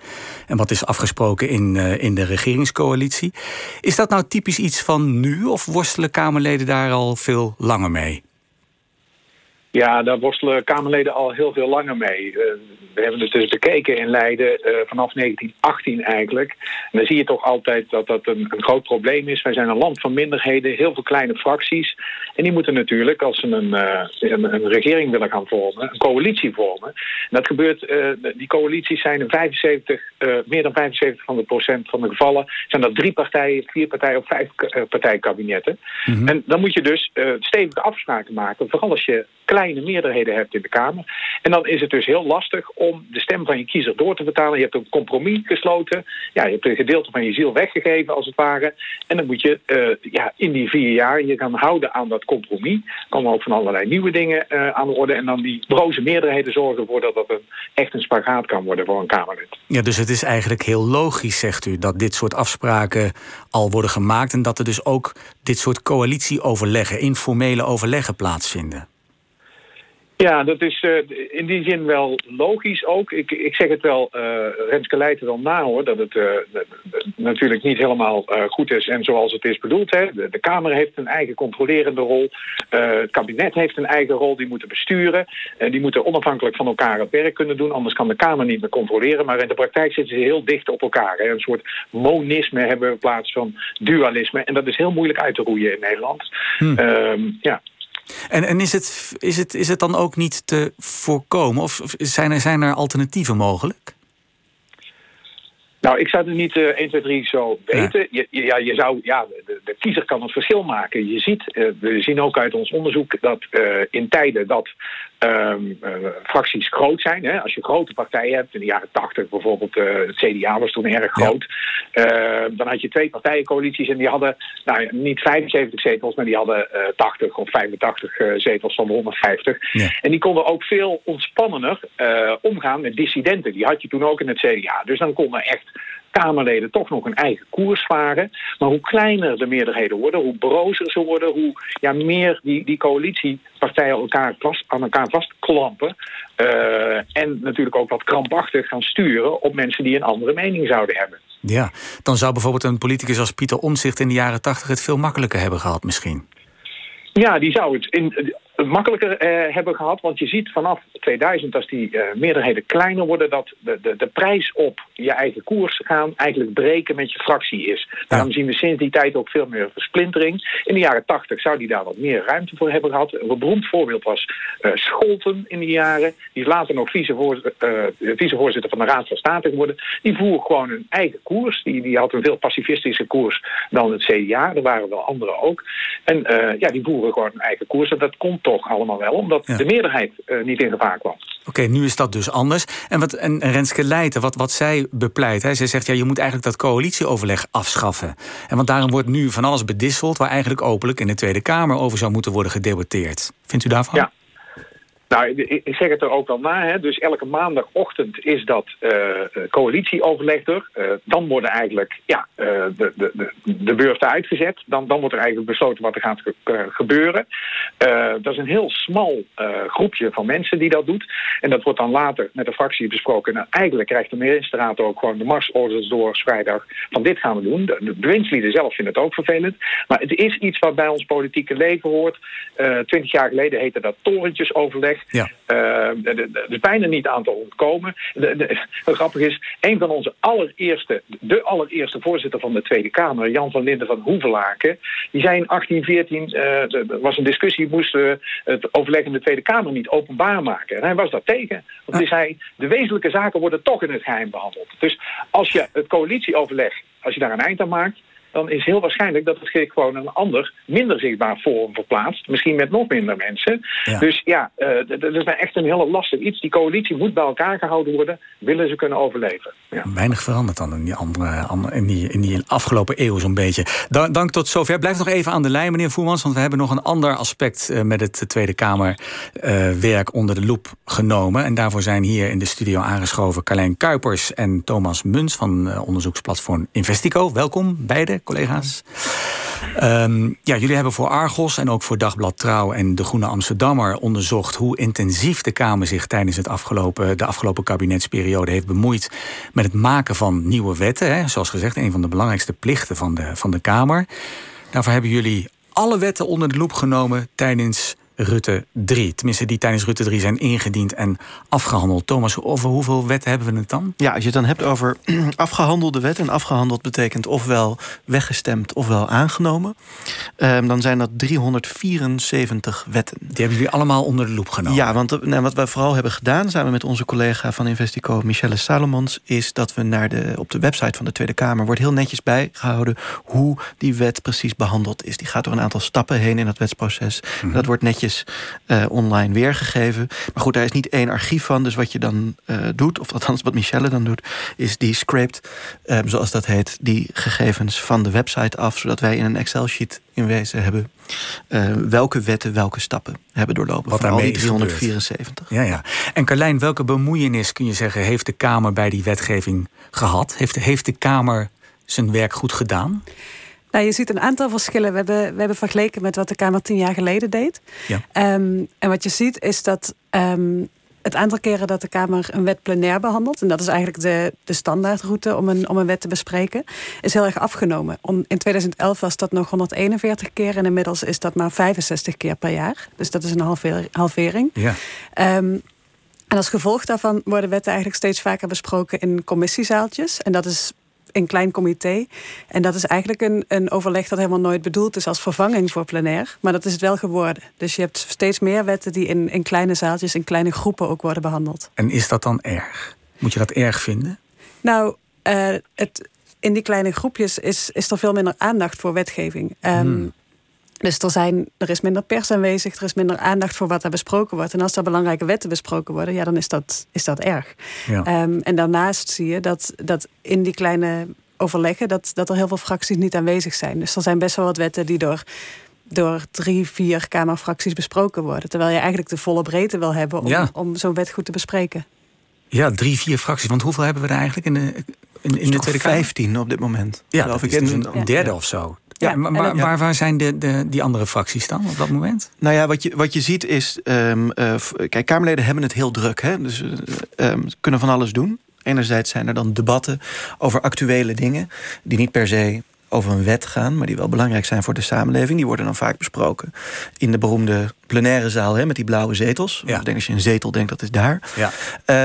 en wat is afgesproken in, uh, in de regeringscoalitie. Is dat nou typisch iets van nu of worstelen Kamerleden daar al veel langer mee? Ja, daar worstelen Kamerleden al heel veel langer mee. Uh, we hebben het dus bekeken in Leiden uh, vanaf 1918 eigenlijk. En dan zie je toch altijd dat dat een, een, groot probleem is. Wij zijn een land van minderheden, heel veel kleine fracties. En die moeten natuurlijk, als ze een, uh, een, een regering willen gaan vormen, een coalitie vormen. En dat gebeurt, die coalities zijn in 75, meer dan 75 van de procent van de gevallen, zijn dat drie partijen, vier partijen of vijf partijkabinetten. Mm -hmm. En dan moet je dus stevige afspraken maken, vooral als je klein kleine meerderheden hebt in de Kamer. En dan is het dus heel lastig om de stem van je kiezer door te vertalen. Je hebt een compromis gesloten. Ja, je hebt een gedeelte van je ziel weggegeven, als het ware. En dan moet je uh, ja, in die vier jaar je gaan houden aan dat compromis. Er komen ook van allerlei nieuwe dingen uh, aan de orde. En dan die broze meerderheden zorgen ervoor dat dat een, echt een spagaat kan worden voor een Kamerlid. Ja, dus het is eigenlijk heel logisch, zegt u, dat dit soort afspraken al worden gemaakt. En dat er dus ook dit soort coalitieoverleggen, informele overleggen plaatsvinden. Ja, dat is uh, in die zin wel logisch ook. Ik, ik zeg het wel, uh, Renske Leijten wel na hoor, dat het uh, natuurlijk niet helemaal goed is en zoals het is bedoeld. Hè. De, de Kamer heeft een eigen controlerende rol. het kabinet heeft een eigen rol, die moeten besturen. die moeten onafhankelijk van elkaar het werk kunnen doen, anders kan de Kamer niet meer controleren. Maar in de praktijk zitten ze heel dicht op elkaar. Hè. Een soort monisme hebben we in plaats van dualisme. En dat is heel moeilijk uit te roeien in Nederland. Hm. ja. En, en is, het, is, het, is het dan ook niet te voorkomen? Of zijn er, zijn er alternatieven mogelijk? Nou, ik zou het niet uh, 1, 2, 3 zo weten. Ja. Je, ja, je zou, ja, de, de, kiezer kan het verschil maken. Je ziet, uh, we zien ook uit ons onderzoek dat uh, in tijden dat um, fracties groot zijn. Hè, als je grote partijen hebt, in de jaren 80 bijvoorbeeld, het CDA was toen erg groot. Ja. dan had je twee partijencoalities en die hadden nou, niet 75 zetels, maar die hadden 80 of 85 zetels van de 150. Ja. En die konden ook veel ontspannender omgaan met dissidenten. Die had je toen ook in het CDA. Dus dan konden echt Kamerleden toch nog een eigen koers varen. Maar hoe kleiner de meerderheden worden, hoe brozer ze worden, hoe ja, meer die, die coalitiepartijen elkaar vast, aan elkaar vastklampen. Uh, en natuurlijk ook wat krampachtig gaan sturen op mensen die een andere mening zouden hebben. Ja, dan zou bijvoorbeeld een politicus als Pieter Omzicht in de jaren tachtig het veel makkelijker hebben gehad misschien. Ja, die zou het in, makkelijker eh, hebben gehad. Want je ziet vanaf 2000, als die uh, meerderheden kleiner worden... dat de, de, de prijs op je eigen koers gaan eigenlijk breken met je fractie is. Daarom zien we sinds die tijd ook veel meer versplintering. In de jaren 80 zou die daar wat meer ruimte voor hebben gehad. Een beroemd voorbeeld was uh, Scholten in die jaren. Die is later nog vicevoorzitter van de Raad van State geworden. Die voer gewoon een eigen koers. Die, die had een veel pacifistische koers dan het CDA. Er waren wel anderen ook. En ja, die voeren gewoon een eigen koers. En dat komt toch allemaal wel, omdat ja. de meerderheid uh, niet in gevaar kwam. Oké, okay, nu is dat dus anders. En, wat, en Renske Leijten, wat, wat zij bepleit, hè, zij zegt ja, je moet eigenlijk dat coalitieoverleg afschaffen. En want daarom wordt nu van alles bedisseld waar eigenlijk openlijk in de Tweede Kamer over zou moeten worden gedebatteerd. Vindt u daarvan? Ja. Nou, ik zeg het er ook al na. Hè. Dus elke maandagochtend is dat uh, coalitieoverleg er. Uh, dan worden eigenlijk ja, de, de, de, de beurten uitgezet. Dan, dan wordt er eigenlijk besloten wat er gaat ge gebeuren. dat is een heel smal groepje van mensen die dat doet. En dat wordt dan later met de fractie besproken. En eigenlijk krijgt de ministerraad ook gewoon de marsorders door vrijdag. Van dit gaan we doen. De, de bewindslieden zelf vinden het ook vervelend. Maar het is iets wat bij ons politieke leven hoort. Twintig jaar geleden heette dat torentjesoverleg. Ja. Uh, er is bijna niet aan te ontkomen. De, de, wat grappig is, een van onze allereerste, de allereerste voorzitter van de Tweede Kamer, Jan van Linden van Hoevelaken, die zei in 1814, uh, er was een discussie, moesten we het overleg in de Tweede Kamer niet openbaar maken. En hij was daar tegen. Want hij zei, de wezenlijke zaken worden toch in het geheim behandeld. Dus als je het coalitieoverleg, als je daar een eind aan maakt, dan is heel waarschijnlijk dat het zich gewoon een ander, minder zichtbaar forum verplaatst. Misschien met nog minder mensen. Dus ja, uh, dat is echt een hele lastig iets. Die coalitie moet bij elkaar gehouden worden, willen ze kunnen overleven. Ja. Weinig veranderd dan in die, andere, in die, in die afgelopen eeuw zo'n beetje. Dank, dank tot zover. Blijf nog even aan de lijn, meneer Voermans, want we hebben nog een ander aspect uh, met het Tweede Kamerwerk uh, onder de loep genomen. En daarvoor zijn hier in de studio aangeschoven Carlijn Kuipers en Thomas Muns van onderzoeksplatform Investico. Welkom, beide collega's. Um, ja, jullie hebben voor Argos en ook voor Dagblad Trouw en De Groene Amsterdammer onderzocht hoe intensief de Kamer zich tijdens het afgelopen, de afgelopen kabinetsperiode heeft bemoeid met het maken van nieuwe wetten. Hè. Zoals gezegd, een van de belangrijkste plichten van de, van de Kamer. Daarvoor hebben jullie alle wetten onder de loep genomen tijdens Rutte 3. Tenminste, die tijdens Rutte 3 zijn ingediend en afgehandeld. Thomas, over hoeveel wetten hebben we het dan? Ja, als je het dan hebt over afgehandelde wetten... en afgehandeld betekent ofwel weggestemd ofwel aangenomen... Um, dan zijn dat 374 wetten. Die hebben jullie allemaal onder de loep genomen? Ja, want nou, wat wij vooral hebben gedaan... samen met onze collega van Investico, Michelle Salomons... is dat we naar de, op de website van de Tweede Kamer... wordt heel netjes bijgehouden hoe die wet precies behandeld is. Die gaat door een aantal stappen heen in het wetsproces. Mm Dat wordt netjes uh, online weergegeven. Maar goed, daar is niet één archief van. Dus wat je dan uh, doet, of althans wat Michelle dan doet, is die script, uh, zoals dat heet, die gegevens van de website af, zodat wij in een Excel-sheet in wezen hebben welke wetten welke stappen hebben doorlopen. Wat van al die is 374. Ja, ja. En Carlijn, welke bemoeienis kun je zeggen heeft de Kamer bij die wetgeving gehad? Heeft, heeft de Kamer zijn werk goed gedaan? Nou, je ziet een aantal verschillen. We hebben, we hebben vergeleken met wat de Kamer tien jaar geleden deed. Ja. Um, en wat je ziet is dat um, het aantal keren dat de Kamer een wet plenair behandelt, en dat is eigenlijk de, de standaardroute om een, om een wet te bespreken, is heel erg afgenomen. Om, in 2011 was dat nog 141 keer en inmiddels is dat maar 65 keer per jaar. Dus dat is een halver, halvering. Ja. Um, en als gevolg daarvan worden wetten eigenlijk steeds vaker besproken in commissiezaaltjes. En dat is een klein comité. En dat is eigenlijk een, een overleg dat helemaal nooit bedoeld is als vervanging voor plenair. Maar dat is het wel geworden. Dus je hebt steeds meer wetten die in, in kleine zaaltjes, in kleine groepen ook worden behandeld. En is dat dan erg? Moet je dat erg vinden? Nou, uh, het, in die kleine groepjes is, is er veel minder aandacht voor wetgeving. Um, hmm. Dus er, zijn, er is minder pers aanwezig, er is minder aandacht voor wat er besproken wordt. En als er belangrijke wetten besproken worden, ja, dan is dat, is dat erg. Ja. Um, en daarnaast zie je dat, dat in die kleine overleggen, dat, dat er heel veel fracties niet aanwezig zijn. Dus er zijn best wel wat wetten die door door drie, vier Kamerfracties besproken worden. Terwijl je eigenlijk de volle breedte wil hebben om, ja. om zo'n wet goed te bespreken. Ja, drie, vier fracties. Want hoeveel hebben we er eigenlijk in de, in, in de Tweede Kamer? 15 op dit moment. Ja, dat ik. is dus een, een derde ja. of zo. Ja, ja maar waar, waar, waar, zijn de, de, die andere fracties dan op dat moment? Nou ja, wat je, wat je ziet is... Um, uh, kijk, Kamerleden hebben het heel druk. Hè? Dus uh, um, ze kunnen van alles doen. Enerzijds zijn er dan debatten over actuele dingen... die niet per se over een wet gaan, maar die wel belangrijk zijn voor de samenleving. Die worden dan vaak besproken in de beroemde plenaire zaal hè, met die blauwe zetels. Ja. Ik denk als je een zetel denkt, dat is daar. Ja.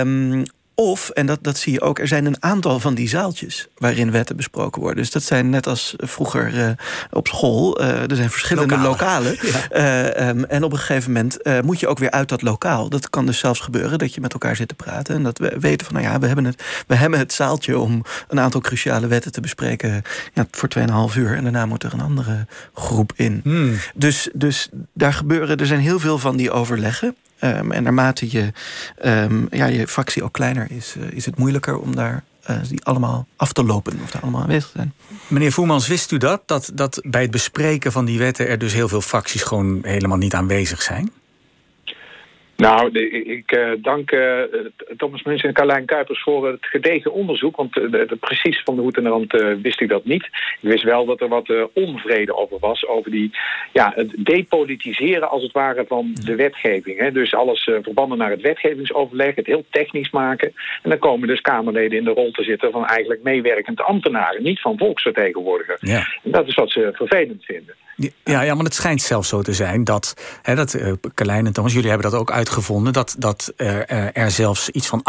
Um, of, en dat, dat zie je ook, er zijn een aantal van die zaaltjes waarin wetten besproken worden. Dus dat zijn net als vroeger uh, op school. Uh, er zijn verschillende lokalen. Ja. Uh, um, en op een gegeven moment moet je ook weer uit dat lokaal. Dat kan dus zelfs gebeuren dat je met elkaar zit te praten. En dat we weten van, nou ja, we hebben het, we hebben het zaaltje om een aantal cruciale wetten te bespreken ja, voor 2,5 uur. En daarna moet er een andere groep in. Hmm. Dus, dus daar gebeuren, er zijn heel veel van die overleggen. Um, en naarmate je, um, ja, je fractie ook kleiner is, uh, is het moeilijker om daar uh, die allemaal af te lopen of daar allemaal aanwezig te zijn. Meneer Voermans, wist u dat? dat? Dat bij het bespreken van die wetten er dus heel veel fracties gewoon helemaal niet aanwezig zijn? Nou, de, ik uh, dank uh, Thomas Muns en Carlijn Kuipers voor het gedegen onderzoek. Want uh, de, de, precies van de hoed en de rand wist ik dat niet. Ik wist wel dat er wat onvrede over was. Over die, ja, het depolitiseren als het ware van de wetgeving. Hè. Dus alles verbanden naar het wetgevingsoverleg. Het heel technisch maken. En dan komen dus Kamerleden in de rol te zitten van eigenlijk meewerkend ambtenaren. Niet van volksvertegenwoordiger. Ja. En dat is wat ze vervelend vinden. Ja, ja, maar het schijnt zelfs zo te zijn dat, hè, dat uh, Carlijn en Thomas, jullie hebben dat ook uitgevonden, dat, dat er, er zelfs iets van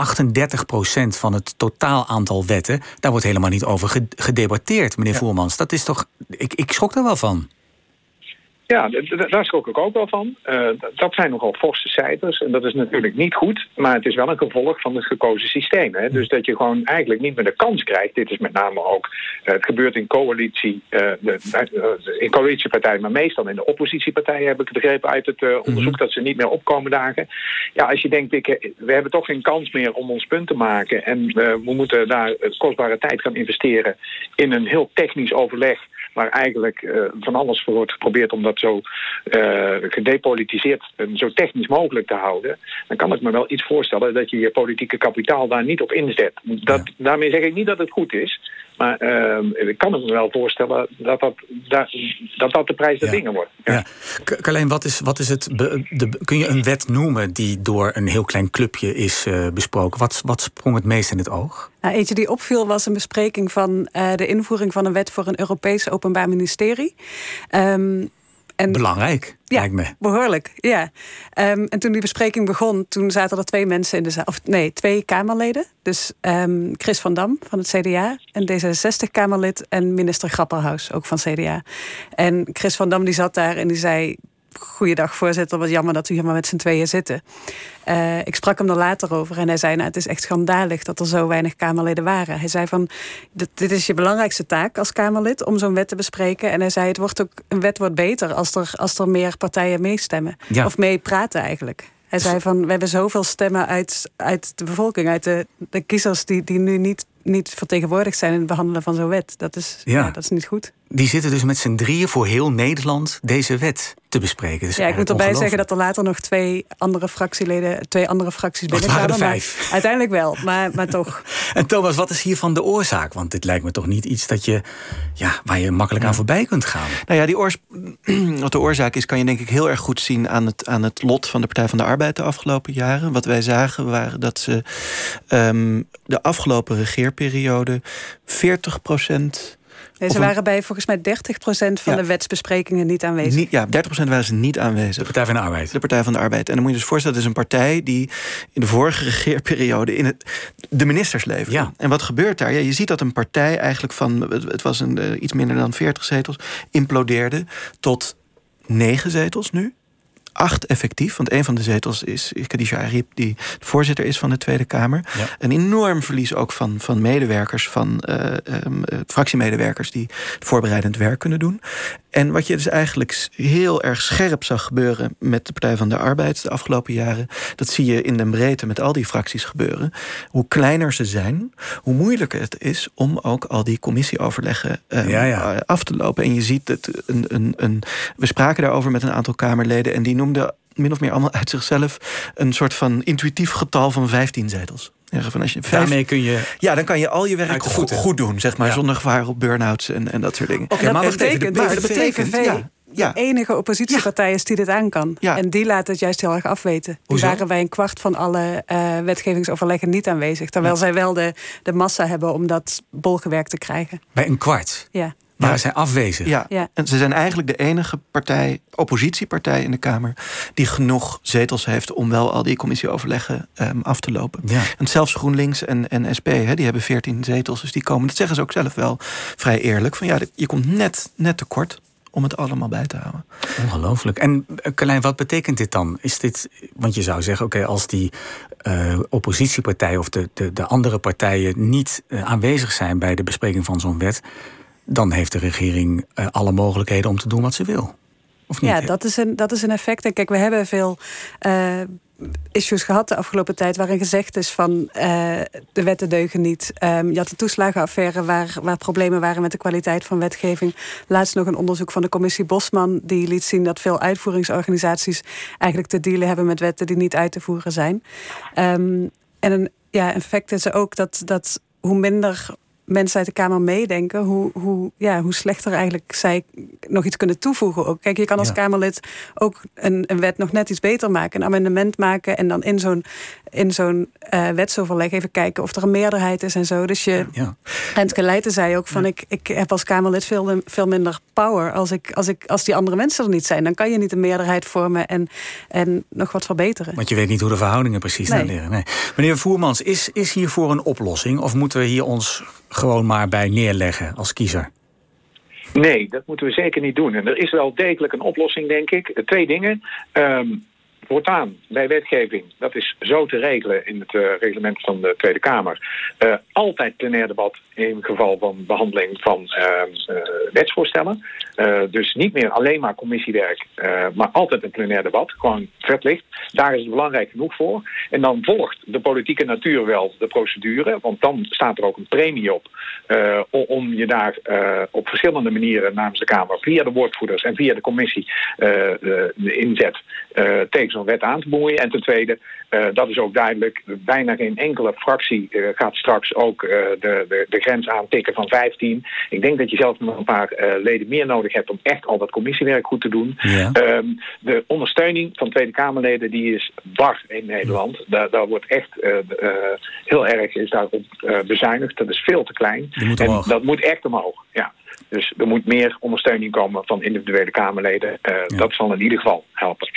38% van het totaal aantal wetten, daar wordt helemaal niet over gedebatteerd, meneer ja. Voermans. Dat is toch, ik, ik schrok er wel van. Ja, daar schrok ik ook wel van. Uh, dat zijn nogal forse cijfers. En dat is natuurlijk niet goed. Maar het is wel een gevolg van het gekozen systeem. Hè? Dus dat je gewoon eigenlijk niet meer de kans krijgt. Dit is met name ook. Uh, het gebeurt in coalitie. Uh, de, in coalitiepartijen, maar meestal in de oppositiepartijen heb ik begrepen uit het onderzoek dat ze niet meer opkomen dagen. Ja, als je denkt, ik, we hebben toch geen kans meer om ons punt te maken. En we moeten daar kostbare tijd gaan investeren in een heel technisch overleg waar eigenlijk uh, van alles voor wordt geprobeerd om dat zo uh, gedepolitiseerd en zo technisch mogelijk te houden, dan kan ik me wel iets voorstellen dat je je politieke kapitaal daar niet op inzet. Dat, Daarmee zeg ik niet dat het goed is, maar uh, ik kan me wel voorstellen dat dat, dat, dat, dat de prijs der dingen wordt. Ja. ja. wat is, wat is het? De, kun je een wet noemen die door een heel klein clubje is uh, besproken? Wat, wat sprong het meest in het oog? Nou, eentje die opviel was een bespreking van uh, de invoering van een wet voor een Europees Openbaar Ministerie. Um, en, Belangrijk, ja, lijkt me. Behoorlijk, ja. Um, en toen die bespreking begon, toen zaten er twee mensen in de zaal. Of nee, twee Kamerleden. Dus um, Chris van Dam van het CDA. En D66-Kamerlid en minister Grapperhaus, ook van CDA. En Chris van Dam die zat daar en die zei... Goeiedag, voorzitter. Wat jammer dat u hier maar met z'n tweeën zitten. Uh, ik sprak hem er later over en hij zei: nou, Het is echt schandalig dat er zo weinig Kamerleden waren. Hij zei: van, dit, dit is je belangrijkste taak als Kamerlid om zo'n wet te bespreken. En hij zei: Het wordt ook, een wet wordt beter als er, als er meer partijen meestemmen. Ja. Of mee praten eigenlijk. Hij zei van, we hebben zoveel stemmen uit, uit de bevolking, uit de, de kiezers die, die nu niet niet vertegenwoordigd zijn in het behandelen van zo'n wet. Dat is, ja. dat is niet goed. Die zitten dus met z'n drieën voor heel Nederland deze wet te bespreken. Dus ja, ik moet erbij zeggen dat er later nog twee andere fractieleden, twee andere fracties binnenkwamen. vijf. Uiteindelijk wel, maar, maar toch. en Thomas, wat is hiervan de oorzaak? Want dit lijkt me toch niet iets dat je, ja, waar je makkelijk aan voorbij kunt gaan. Nou ja, die oors wat de oorzaak is, kan je denk ik heel erg goed zien aan het, aan het lot van de Partij van de Arbeid de afgelopen jaren. Wat wij zagen waren dat ze um, de afgelopen regeerperiode 40 procent Nee, ze waren bij volgens mij 30% van de wetsbesprekingen niet aanwezig. Niet, ja, 30% waren ze niet aanwezig. De Partij van de Arbeid. De Partij van de Arbeid. En dan moet je dus voorstellen, het is een partij die in de vorige regeerperiode in het, de ministers levert. Ja. En wat gebeurt daar? Ja, je ziet dat een partij eigenlijk van, het was een, uh, iets minder dan 40 zetels, implodeerde tot negen zetels nu acht effectief. Want een van de zetels is Khadija Arif, die de voorzitter is van de Tweede Kamer. Een enorm verlies ook van, van medewerkers, van uh, um, fractiemedewerkers die voorbereidend werk kunnen doen. En wat je dus eigenlijk heel erg scherp zag gebeuren met de Partij van de Arbeid de afgelopen jaren, dat zie je in de breedte met al die fracties gebeuren. Hoe kleiner ze zijn, hoe moeilijker het is om ook al die commissieoverleggen um, ja, ja. af te lopen. En je ziet het, een, een, een, we spraken daarover met een aantal Kamerleden en die noemden min of meer allemaal uit zichzelf een soort van intuïtief getal van 15 zetels. Ja, van als je vijf... Daarmee kun je. Ja, dan kan je al je werk goed, goed, doen, zeg maar, ja. zonder gevaar op burn-outs en, en dat soort dingen. Oké, okay, maar dat betekent, maar dat betekent ja, ja. de enige oppositiepartij is die dit aan kan. Ja. En die laten het juist heel erg afweten. Die Hoezo? waren bij een kwart van alle uh, wetgevingsoverleggen niet aanwezig. Terwijl zij wel de, de massa hebben om dat bolgewerk te krijgen. Bij een kwart? Ja. Maar zij afwezen. Ja. ja. en ze zijn eigenlijk de enige partij, oppositiepartij in de Kamer, die genoeg zetels heeft om wel al die commissieoverleggen um, af te lopen. Ja. En zelfs GroenLinks en, en SP, hè, die hebben 14 zetels, dus die komen. Dat zeggen ze ook zelf wel vrij eerlijk. Van ja, je komt net, net tekort om het allemaal bij te houden. Ongelooflijk. En Carlijn, wat betekent dit dan? Is dit, want je zou zeggen, oké, als die uh, oppositiepartij of de, de, de andere partijen niet uh, aanwezig zijn bij de bespreking van zo'n wet, dan heeft de regering uh, alle mogelijkheden om te doen wat ze wil. Of niet? Ja, dat is een, dat is een effect. En kijk, we hebben veel uh, issues gehad de afgelopen tijd waarin gezegd is van uh, de wetten deugen niet. Um, je had de toeslagenaffaire waar, waar problemen waren met de kwaliteit van wetgeving. Laatst nog een onderzoek van de commissie Bosman die liet zien dat veel uitvoeringsorganisaties eigenlijk te dealen hebben met wetten die niet uit te voeren zijn. Um, en een ja, effect is ook dat, dat hoe minder mensen uit de Kamer meedenken, hoe, hoe, ja, hoe slechter eigenlijk zij nog iets kunnen toevoegen. Ook. Kijk, je kan als ja. Kamerlid ook een, een wet nog net iets beter maken, een amendement maken en dan in zo'n in zo'n uh, wetsoverleg even kijken of er een meerderheid is en zo. Dus je, ja. Rentke Leijten zei ook van ja. ik, ik heb als Kamerlid veel, veel minder power als, ik, als, ik, als die andere mensen er niet zijn. Dan kan je niet een meerderheid vormen en, en nog wat verbeteren. Want je weet niet hoe de verhoudingen precies nee. liggen. Nee. Meneer Voermans, is, is hiervoor een oplossing of moeten we hier ons gewoon maar bij neerleggen als kiezer? Nee, dat moeten we zeker niet doen. En er is wel degelijk een oplossing, denk ik. Twee dingen. Um, voortaan bij wetgeving, dat is zo te regelen in het uh, reglement van de Tweede Kamer, uh, altijd plenair debat in geval van behandeling van uh, wetsvoorstellen. dus niet meer alleen maar commissiewerk, maar altijd een plenair debat, gewoon verplicht. Daar is het belangrijk genoeg voor. En dan volgt de politieke natuur wel de procedure, want dan staat er ook een premie op om je daar op verschillende manieren namens de Kamer, via de woordvoerders en via de commissie, de inzet tegen zo'n wet aan te boeien. En ten tweede, uh, dat is ook duidelijk, bijna geen enkele fractie uh, gaat straks ook uh, de, de, de grens aantikken van 15. Ik denk dat je zelfs nog een paar leden meer nodig hebt om echt al dat commissiewerk goed te doen. Ja. Um, de ondersteuning van Tweede Kamerleden die is bar in Nederland. Daar, daar wordt echt heel erg is daarop bezuinigd. Dat is veel te klein. En dat moet echt omhoog. Ja. Dus er moet meer ondersteuning komen van individuele Kamerleden. Uh, ja. Dat zal in ieder geval helpen.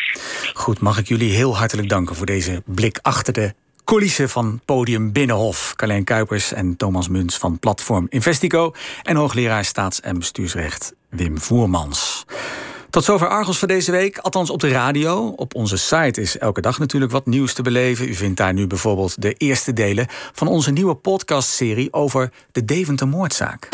Goed, mag ik jullie heel hartelijk danken voor deze blik achter de coulissen van Podium Binnenhof. Carlijn Kuipers en Thomas Muns van Platform Investico. En hoogleraar staats- en bestuursrecht Wim Voermans. Tot zover Argos voor deze week, althans op de radio. Op onze site is elke dag natuurlijk wat nieuws te beleven. U vindt daar nu bijvoorbeeld de eerste delen van onze nieuwe podcastserie over de Deventer moordzaak.